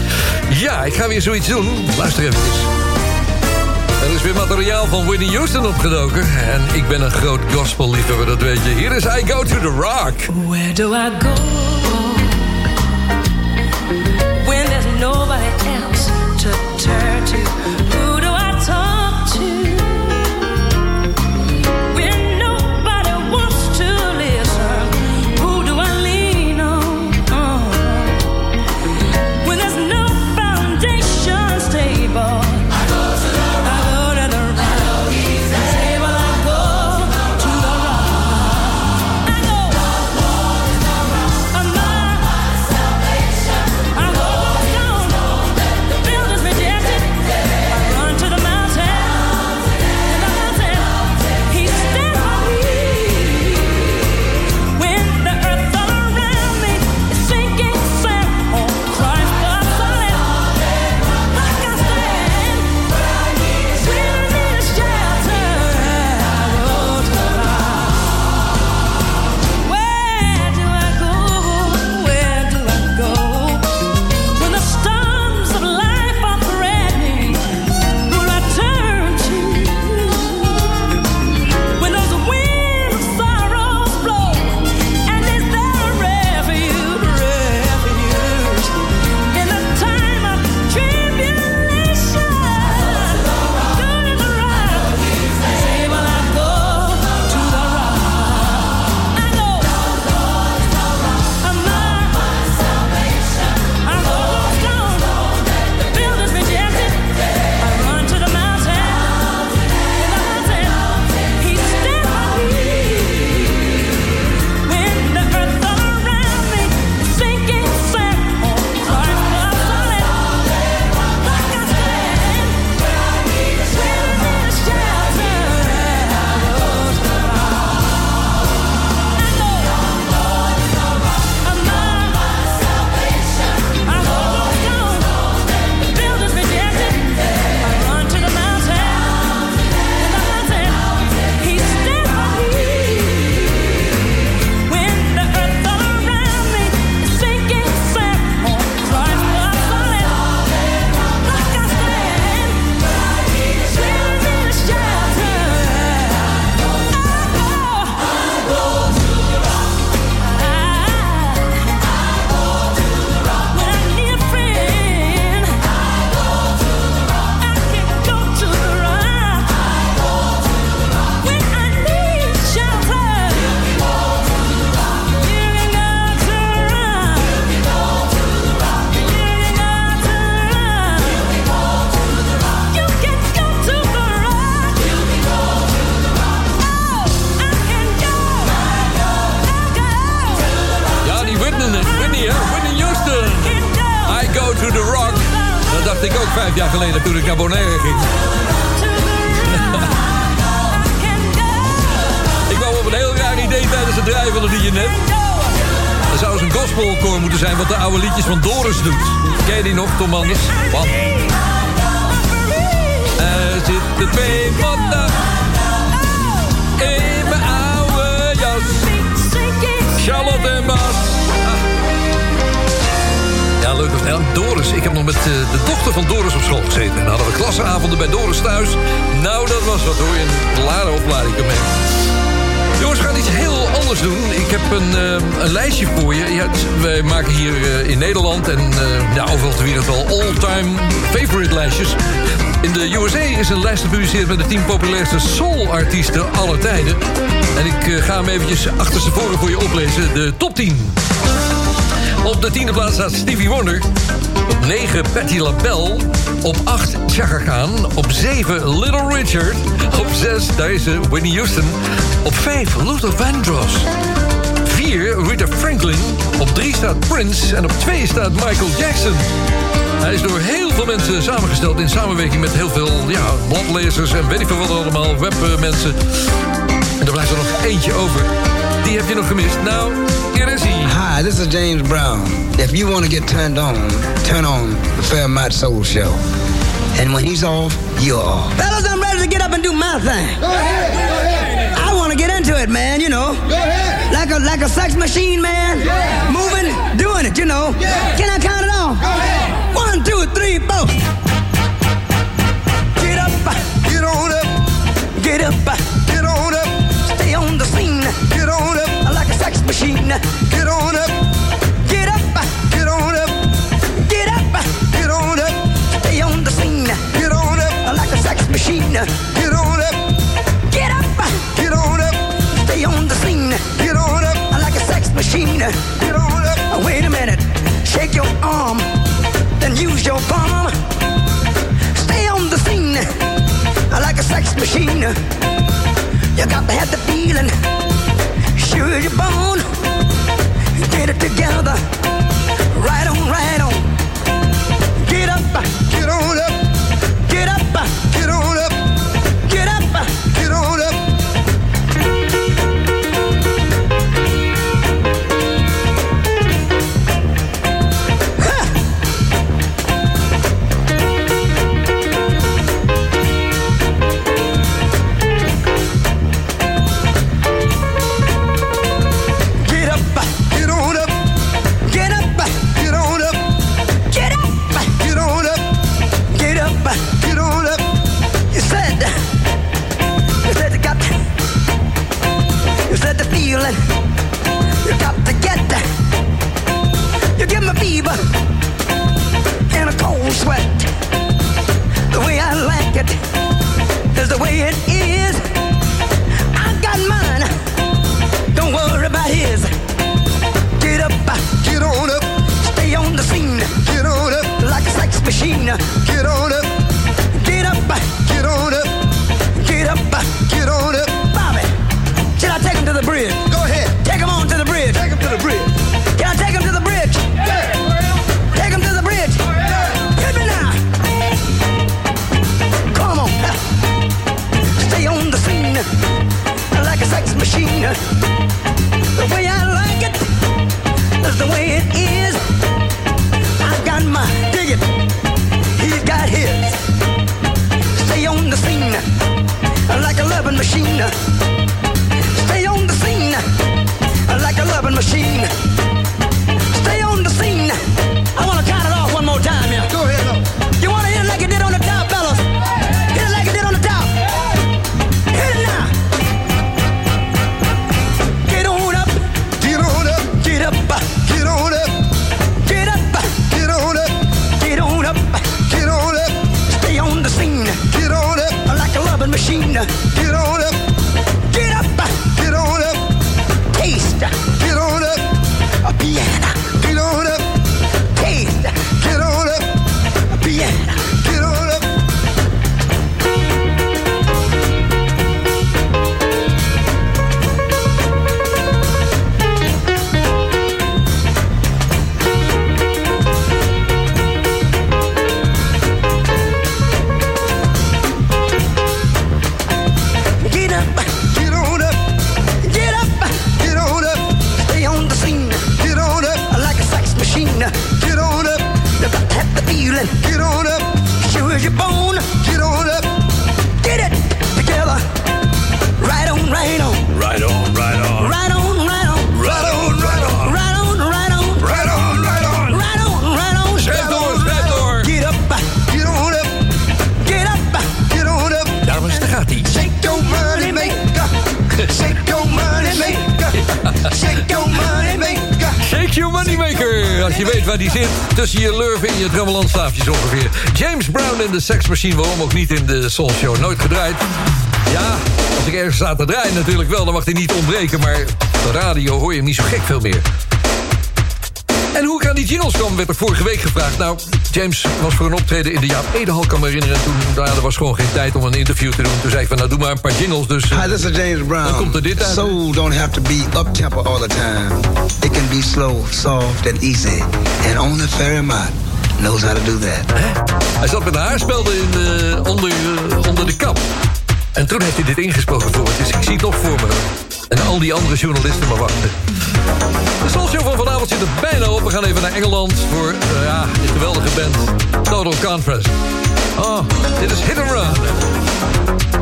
Ja, ik ga weer zoiets doen. Luister even. Er is weer materiaal van Whitney Houston opgedoken. En ik ben een groot gospelliefhebber, dat weet je. Hier is I Go To The Rock. Where do I go leuk. dat- Doris. Ik heb nog met eh, de dochter van Doris op school gezeten. En dan hadden we klassenavonden bij Doris thuis. Nou, dat was wat hoor. In de lare opleiding. mee. Jongens, we gaan iets heel anders doen. Ik heb een, eh, een lijstje voor je. Ja, het- wij maken hier eh, in Nederland en ja, overal ter wereld wel all-time favorite lijstjes. In de USA is een lijst gepubliceerd met de 10 populairste soul-artiesten aller tijden. En ik ga hem eventjes achterstevoren voor je oplezen. De top 10. Op de tiende plaats staat Stevie Wonder. Op 9 Patti LaBelle. Op 8 Chaka Khan. Op 7 Little Richard. Op 6 daar is ze, Whitney Houston. Op 5 Luther Vandross. 4 Rita Franklin. Op 3 staat Prince. En op 2 staat Michael Jackson. Hij is door heel veel mensen samengesteld... in samenwerking met heel veel ja, bladlezers... en weet ik veel wat allemaal, webmensen. En er blijft er nog eentje over. Die heb je nog gemist. Nou, hier. Hi, this is James Brown. If you want to get turned on, turn on the Fairmont Soul Show. And when he's off, you're off. Fellas, I'm ready to get up and do my thing. Go ahead, go ahead. I want to get into it, man, you know. Go ahead. Like a like a sex machine, man. Yeah. Moving, doing it, you know. Yeah. Can I count it off? Go ahead. One, two, three, four. Get up, Get on up, get up, machine. get on up, Get up, get on up, get up, get on up, stay on the scene. get on up, Like a sex machine. get on up, Get up, get on up, stay on the scene. get on up, Like a sex machine. get on up. Wait a minute. Shake your arm, then use your palm. Stay on the scene like a sex machine. You got to have the feeling. Get it together. Right on, right on. Get up, Get on up, get up, get on up, sweat. The way I like it is the way it is. I got mine. Don't worry about his. Get up, Get on up, stay on the scene get on up, like a sex machine. get on up, Get up, get on up, The way I like it is the way it is. I got my it. He's got his. Stay on the scene like a loving machine. Stay on the scene like a loving machine. Machine. Waarom ook niet in de Soul Show? Nooit gedraaid. Ja, als ik ergens sta te draaien natuurlijk wel, dan mag hij niet ontbreken. Maar de radio hoor je hem niet zo gek veel meer. En hoe ik aan die jingles kwam, werd er vorige week gevraagd. Nou, James was voor een optreden in de Jaap Edehal, kan me herinneren. En toen nou, er was gewoon geen tijd om een interview te doen. Toen zei ik van, nou, doe maar een paar jingles. Dus, eh, Hi, this is James Brown. Dan komt er dit uit. Soul don't have to be up tempo all the time. It can be slow, soft and easy. And only Ferry Mott knows how to do that. Hij zat met de haarspelden in, eh, onder, eh, onder de kap. En toen heeft hij dit ingesproken voor me. Dus ik zie het voor me. En al die andere journalisten maar wachten. De Soul Show van vanavond zit er bijna op. We gaan even naar Engeland voor eh, ja, die geweldige band Total Conference. Oh, dit is Hit and Run.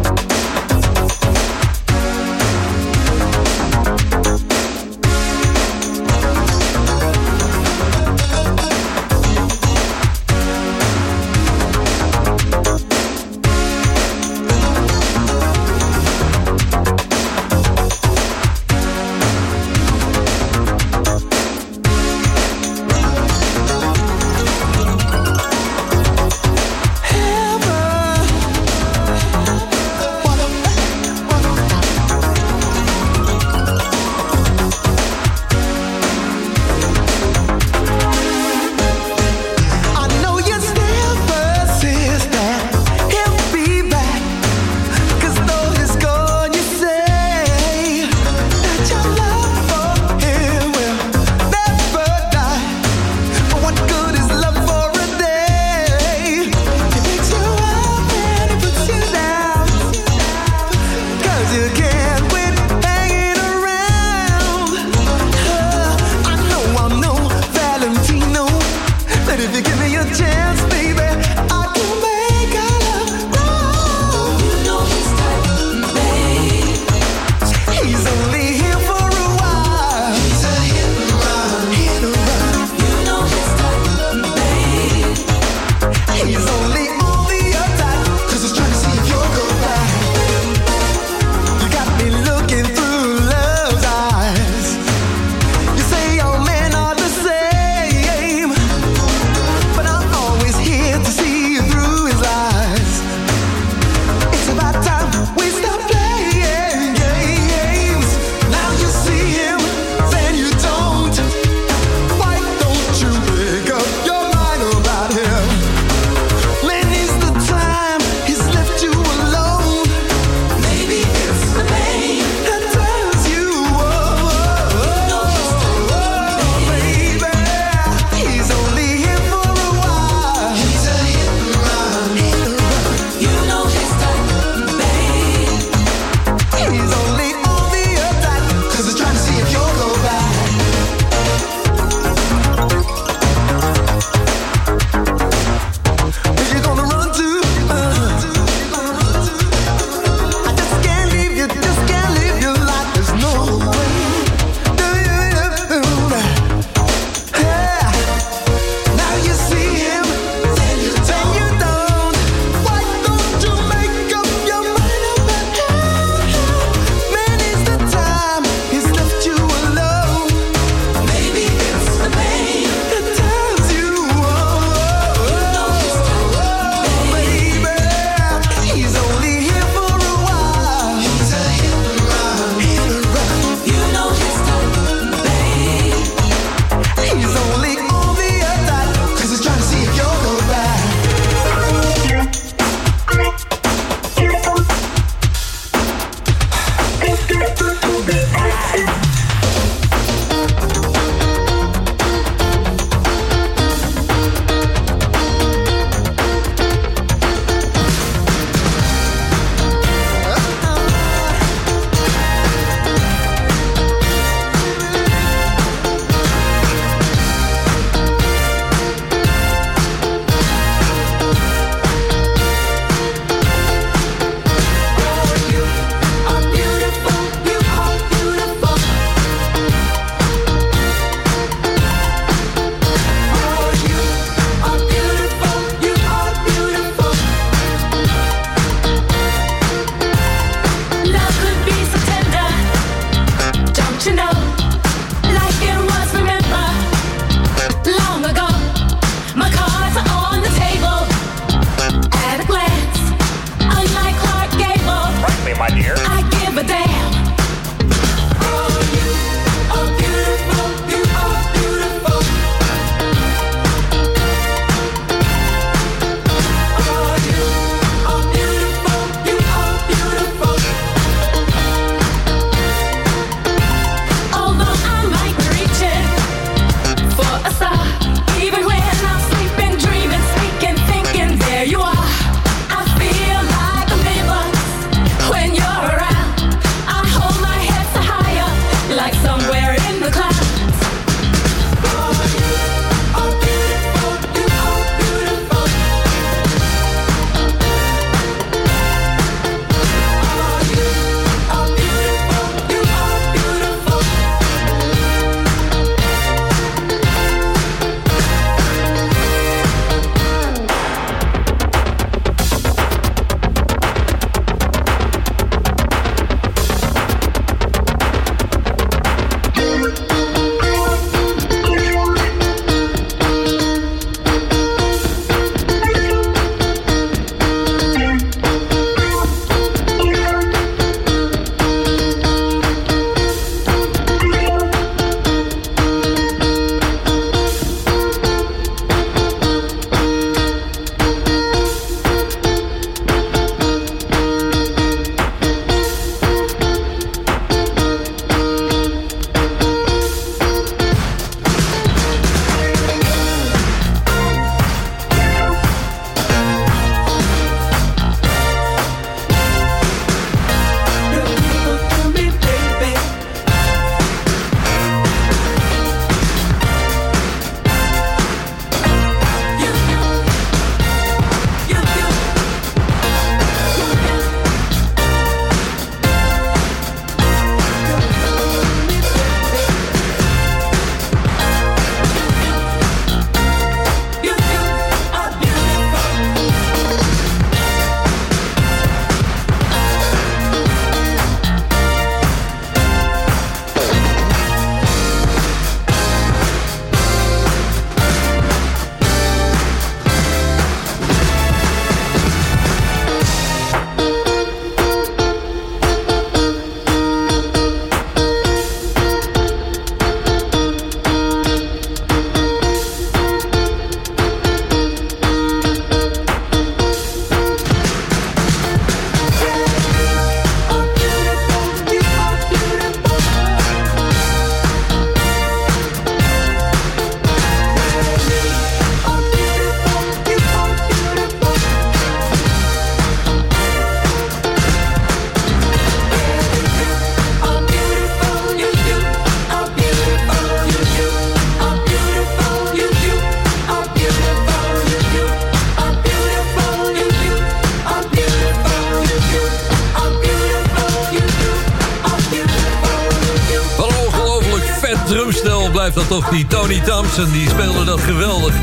Dat toch die Tony Thompson. Die speelde dat geweldig.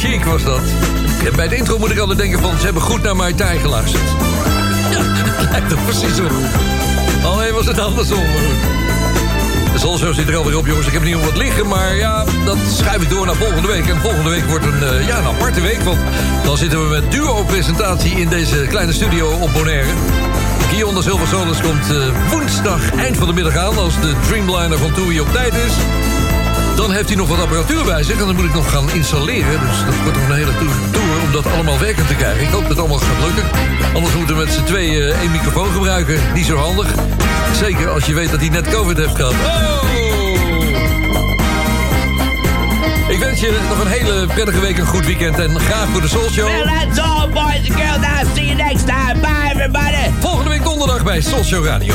Chic was dat. Bij de intro moet ik altijd denken van... ze hebben goed naar mijn tijd geluisterd. Ja, *laughs* het lijkt er precies op. Alleen was het andersom. De Soulshow zit er alweer op, jongens. Ik heb niet om wat liggen, maar ja, dat schuif ik door naar volgende week. En volgende week wordt een, eh, ja, een aparte week, want dan zitten we met duo-presentatie in deze kleine studio op Bonaire. Guillaume de Silver komt eh, woensdag eind van de middag aan... als de Dreamliner van TUI op tijd is. Dan heeft hij nog wat apparatuur bij zich en dan moet ik nog gaan installeren. Dus dat wordt nog een hele tour, om dat allemaal werkend te krijgen. Ik hoop dat het allemaal gaat lukken. Anders moeten we met z'n tweeën één microfoon gebruiken. Niet zo handig. Zeker als je weet dat hij net COVID heeft gehad. Oh! Ik wens je nog een hele prettige week, een goed weekend en graag voor de Soul Show. Well, that's all, boys and girls. I'll see you next time. Bye, everybody. Volgende week donderdag bij Soul Show Radio.